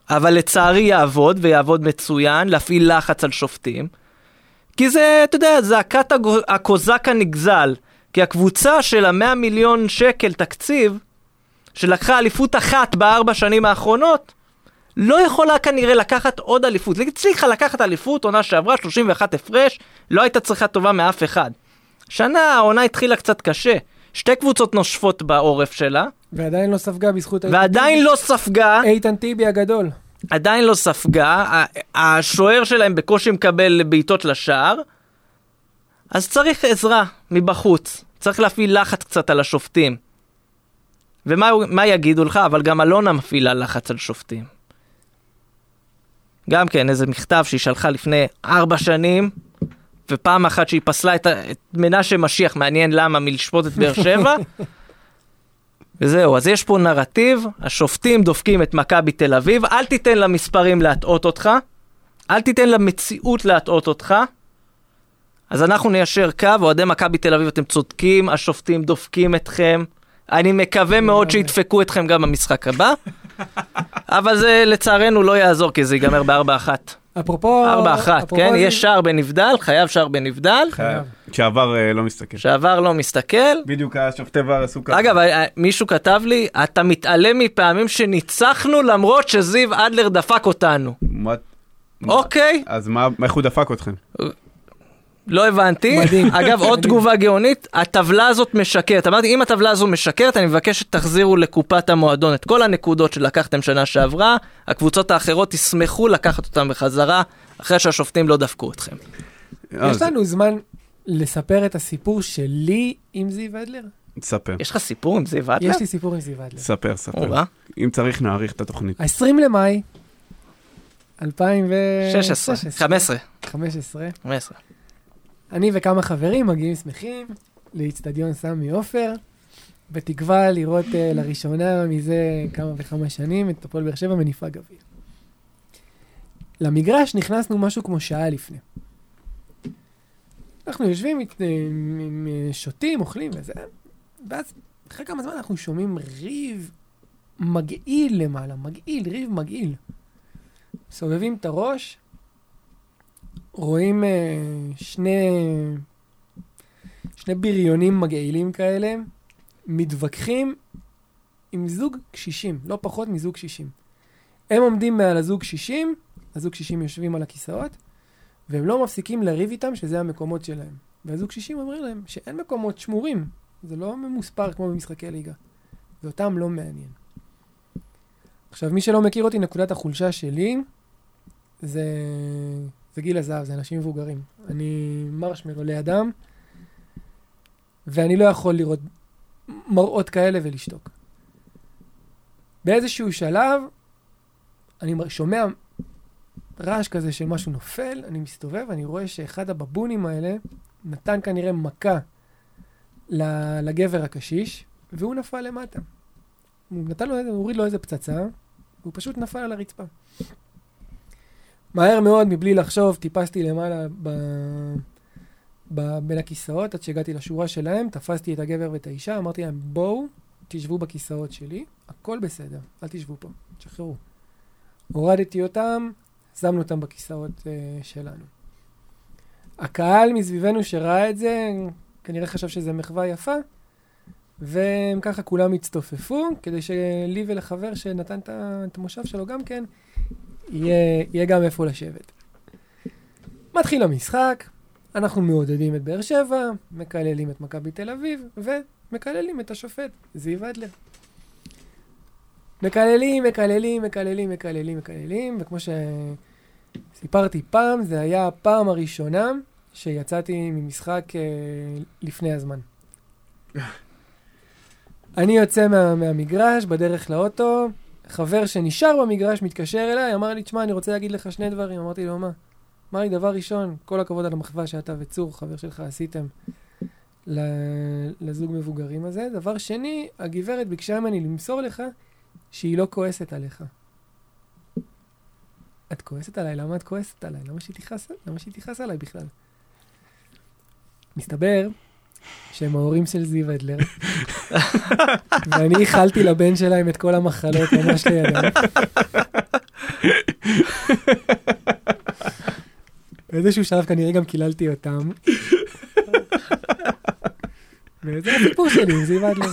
אבל לצערי יעבוד, ויעבוד מצוין, להפעיל לחץ על שופטים. כי זה, אתה יודע, זעקת הקוזק הנגזל. כי הקבוצה של המאה מיליון שקל תקציב, שלקחה אליפות אחת בארבע שנים האחרונות, לא יכולה כנראה לקחת עוד אליפות. היא הצליחה לקחת אליפות, עונה שעברה, 31 הפרש, לא הייתה צריכה טובה מאף אחד. שנה העונה התחילה קצת קשה. שתי קבוצות נושפות בעורף שלה, ועדיין לא ספגה בזכות ועדיין. לא ספגה, איתן טיבי הגדול. עדיין לא ספגה, השוער שלהם בקושי מקבל בעיטות לשער, אז צריך עזרה מבחוץ. צריך להפעיל לחץ קצת על השופטים. ומה מה יגידו לך? אבל גם אלונה מפעילה לחץ על שופטים. גם כן, איזה מכתב שהיא שלחה לפני ארבע שנים, ופעם אחת שהיא פסלה את, את מנשה משיח, מעניין למה, מלשפוט את באר שבע. [LAUGHS] וזהו, אז יש פה נרטיב, השופטים דופקים את מכבי תל אביב, אל תיתן למספרים להטעות אותך, אל תיתן למציאות להטעות אותך. אז אנחנו ניישר קו, אוהדי מכבי תל אביב, אתם צודקים, השופטים דופקים אתכם. אני מקווה מאוד שידפקו אתכם גם במשחק הבא, אבל זה לצערנו לא יעזור, כי זה ייגמר בארבע אחת. אפרופו... ארבע אחת, כן? זה- יש שער בנבדל, חייב שער בנבדל, חייב. שעבר אה, לא מסתכל. שעבר לא מסתכל. בדיוק השופטי ור עשו ככה. אגב, אה, מישהו כתב לי, אתה מתעלם מפעמים שניצחנו למרות שזיו אדלר דפק אותנו. מה- אוקיי, אז מה, איך הוא דפק אתכם? לא הבנתי. מדהים. אגב, עוד. [LAUGHS] תגובה גאונית, הטבלה הזאת משקרת. אמרתי, אם הטבלה הזו משקרת, אני מבקש שתחזירו לקופת המועדון את כל הנקודות שלקחתם שנה שעברה, הקבוצות האחרות ישמחו לקחת אותם בחזרה, אחרי שהשופטים לא דפקו אתכם. אה, יש לנו זמן לספר את הסיפור שלי עם זיו אדלר? ספר, יש לך סיפור עם זיו אדלר? יש לי סיפור עם זיו אדלר. ספר, ספר. אם צריך נאריך את התוכנית. ה-20 למאי 2016. 16, 15. 15. 15. אני וכמה חברים מגיעים שמחים לאיצטדיון סמי עופר, בתקווה לראות uh, לראשונה מזה כמה וכמה שנים את הפועל באר שבע מניפה גביע. למגרש נכנסנו משהו כמו שעה לפני. אנחנו יושבים, מת- אה, עם- שותים, אוכלים וזה, ואז אחרי כמה זמן אנחנו שומעים ריב מגעיל למעלה, מגעיל, ריב מגעיל. מסובבים את הראש, רואים אה, שני, שני בריונים מגעילים כאלה, מתווכחים עם זוג קשישים, לא פחות מזוג קשישים. הם עומדים מעל הזוג קשישים, הזוג קשישים יושבים על הכיסאות, והם לא מפסיקים לריב איתם שזה המקומות שלהם. והזוג קשישים אומרים להם שאין מקומות שמורים, זה לא ממוספר כמו במשחקי ליגה. ואותם לא מעניין. עכשיו, מי שלא מכיר אותי, נקודת החולשה שלי זה, זה גיל הזהב, זה אנשים מבוגרים. אני מרשמרו לידם, ואני לא יכול לראות מראות כאלה ולשתוק. באיזשהו שלב, אני שומע רעש כזה של משהו נופל, אני מסתובב, אני רואה שאחד הבבונים האלה נתן כנראה מכה לגבר הקשיש, והוא נפל למטה. הוא נתן לו הוא הוריד לו איזה פצצה, והוא פשוט נפל על הרצפה. מהר מאוד, מבלי לחשוב, טיפסתי למעלה ב... ב... בין הכיסאות עד שהגעתי לשורה שלהם, תפסתי את הגבר ואת האישה, אמרתי להם, בואו, תשבו בכיסאות שלי, הכל בסדר, אל תשבו פה, תשחררו. הורדתי אותם, שמנו אותם בכיסאות uh, שלנו. הקהל מסביבנו שראה את זה, כנראה חשב שזה מחווה יפה, והם ככה כולם הצטופפו, כדי שלי ולחבר שנתן את המושב שלו גם כן, יהיה, יהיה גם איפה לשבת. מתחיל המשחק, אנחנו מעודדים את באר שבע, מקללים את מכבי תל אביב, ומקללים את השופט, זיו אדלר. מקללים, מקללים, מקללים, מקללים, מקללים, וכמו שסיפרתי פעם, זה היה הפעם הראשונה שיצאתי ממשחק אה, לפני הזמן. [LAUGHS] אני יוצא מה, מהמגרש, בדרך לאוטו, חבר שנשאר במגרש מתקשר אליי, אמר לי, תשמע, אני רוצה להגיד לך שני דברים. אמרתי לו, מה? אמר לי, דבר ראשון, כל הכבוד על המחווה שאתה וצור, חבר שלך, עשיתם לזוג מבוגרים הזה. דבר שני, הגברת ביקשה ממני למסור לך שהיא לא כועסת עליך. את כועסת עליי? למה את כועסת עליי? למה שהיא תכעס עליי בכלל? מסתבר שהם ההורים של זיו אדלר, ואני איחלתי לבן שלהם את כל המחלות ממש לידם. באיזשהו שלב כנראה גם קיללתי אותם. וזה הסיפור שלי עם זיו אדלר.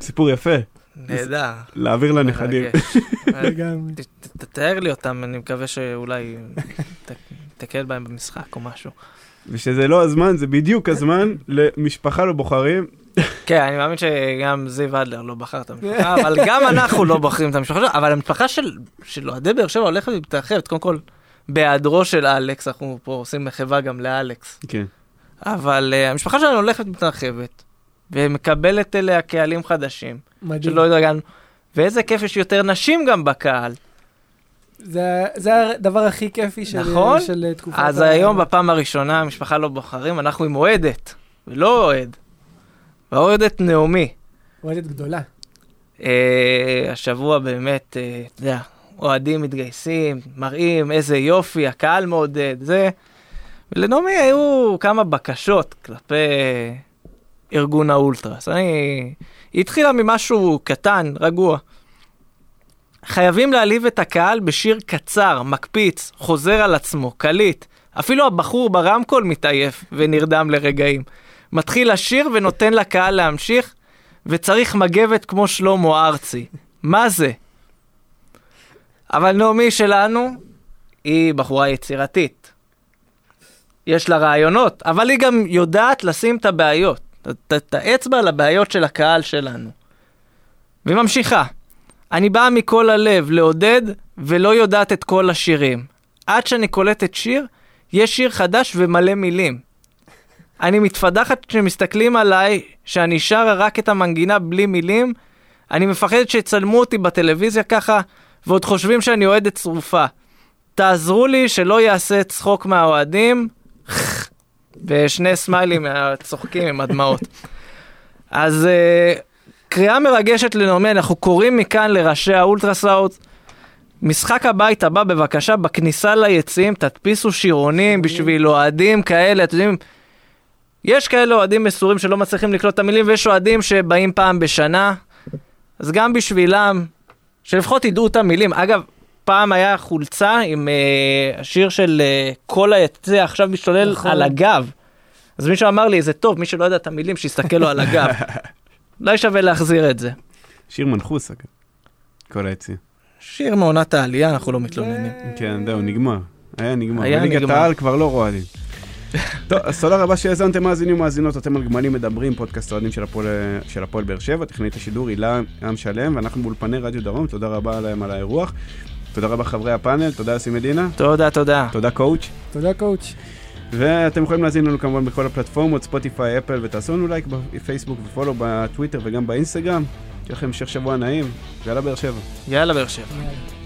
סיפור יפה, נהדר. להעביר לנכדים. תתאר לי אותם, אני מקווה שאולי תקל בהם במשחק או משהו. ושזה לא הזמן, זה בדיוק הזמן למשפחה לבוחרים. כן, אני מאמין שגם זיו אדלר לא בחר את המשפחה, אבל גם אנחנו לא בוחרים את המשפחה שלו, אבל המשפחה של של אוהדי באר שבע הולכת ומתרחבת. קודם כל, בהיעדרו של אלכס, אנחנו פה עושים מחווה גם לאלכס. כן. אבל uh, המשפחה שלנו הולכת ומתרחבת, ומקבלת אליה קהלים חדשים, מדהים. שלא התרגלנו. ואיזה כיף, יש יותר נשים גם בקהל. זה, זה הדבר הכי כיפי של, נכון? של תקופת... אז ה- היום, בפעם הראשונה, המשפחה לא בוחרים, אנחנו עם אוהדת, ולא אוהד. והאוהדת נעמי. אוהדת גדולה. אה, השבוע באמת, אה, אתה יודע, אוהדים מתגייסים, מראים איזה יופי, הקהל מעודד, זה. ולנעמי היו כמה בקשות כלפי ארגון האולטרס. אני... היא התחילה ממשהו קטן, רגוע. חייבים להעליב את הקהל בשיר קצר, מקפיץ, חוזר על עצמו, קליט. אפילו הבחור ברמקול מתעייף ונרדם לרגעים. מתחיל לשיר ונותן לקהל להמשיך, וצריך מגבת כמו שלמה ארצי. מה זה? אבל נעמי שלנו היא בחורה יצירתית. יש לה רעיונות, אבל היא גם יודעת לשים את הבעיות, את- האצבע על הבעיות של הקהל שלנו. והיא ממשיכה. אני באה מכל הלב לעודד ולא יודעת את כל השירים. עד שאני קולטת שיר, יש שיר חדש ומלא מילים. אני מתפדחת כשמסתכלים עליי שאני שרה רק את המנגינה בלי מילים. אני מפחדת שיצלמו אותי בטלוויזיה ככה, ועוד חושבים שאני אוהדת שרופה. תעזרו לי שלא יעשה צחוק מהאוהדים. [LAUGHS] ושני סמיילים צוחקים עם הדמעות. אז uh, קריאה מרגשת לנעמי, אנחנו קוראים מכאן לראשי האולטרסאוט. משחק הבית הבא, בבקשה, בכניסה ליציעים, תדפיסו שירונים בשביל אוהדים כאלה, אתם יודעים, יש כאלה אוהדים מסורים שלא מצליחים לקלוט את המילים, ויש אוהדים שבאים פעם בשנה, אז גם בשבילם, שלפחות ידעו את המילים. אגב, פעם היה חולצה עם uh, השיר של uh, כל היציע עכשיו משתולל נכון. על הגב. אז מישהו אמר לי, זה טוב, מי שלא יודע את המילים, שיסתכל לו על הגב. [LAUGHS] אולי שווה להחזיר את זה. שיר מנחוס, אגב. כל היציע. שיר מעונת העלייה, אנחנו לא מתלוננים. כן, זהו, נגמר. היה נגמר. היה בליגת נגמר. העל כבר לא רועדים. [LAUGHS] טוב, אז תודה רבה שהאזנתם מאזינים ומאזינות, אתם על גמלים מדברים, פודקאסט אוהדים של הפועל- באר שבע, טכנית השידור הילה עם שלם, ואנחנו באולפני רדיו דרום, תודה רבה להם על האירוח. תודה רבה חברי הפאנל, תודה אסי מדינה, תודה, תודה. תודה coach, תודה, coach. ואתם יכולים להאזין לנו כמובן בכל הפלטפורמות, ספוטיפיי, אפל, ותעשו לנו לייק בפייסבוק ו follow בטוויטר וגם באינסטגרם. שיהיה לכם המשך שבוע נעים, יאללה באר שבע. יאללה, באר שבע. יאללה.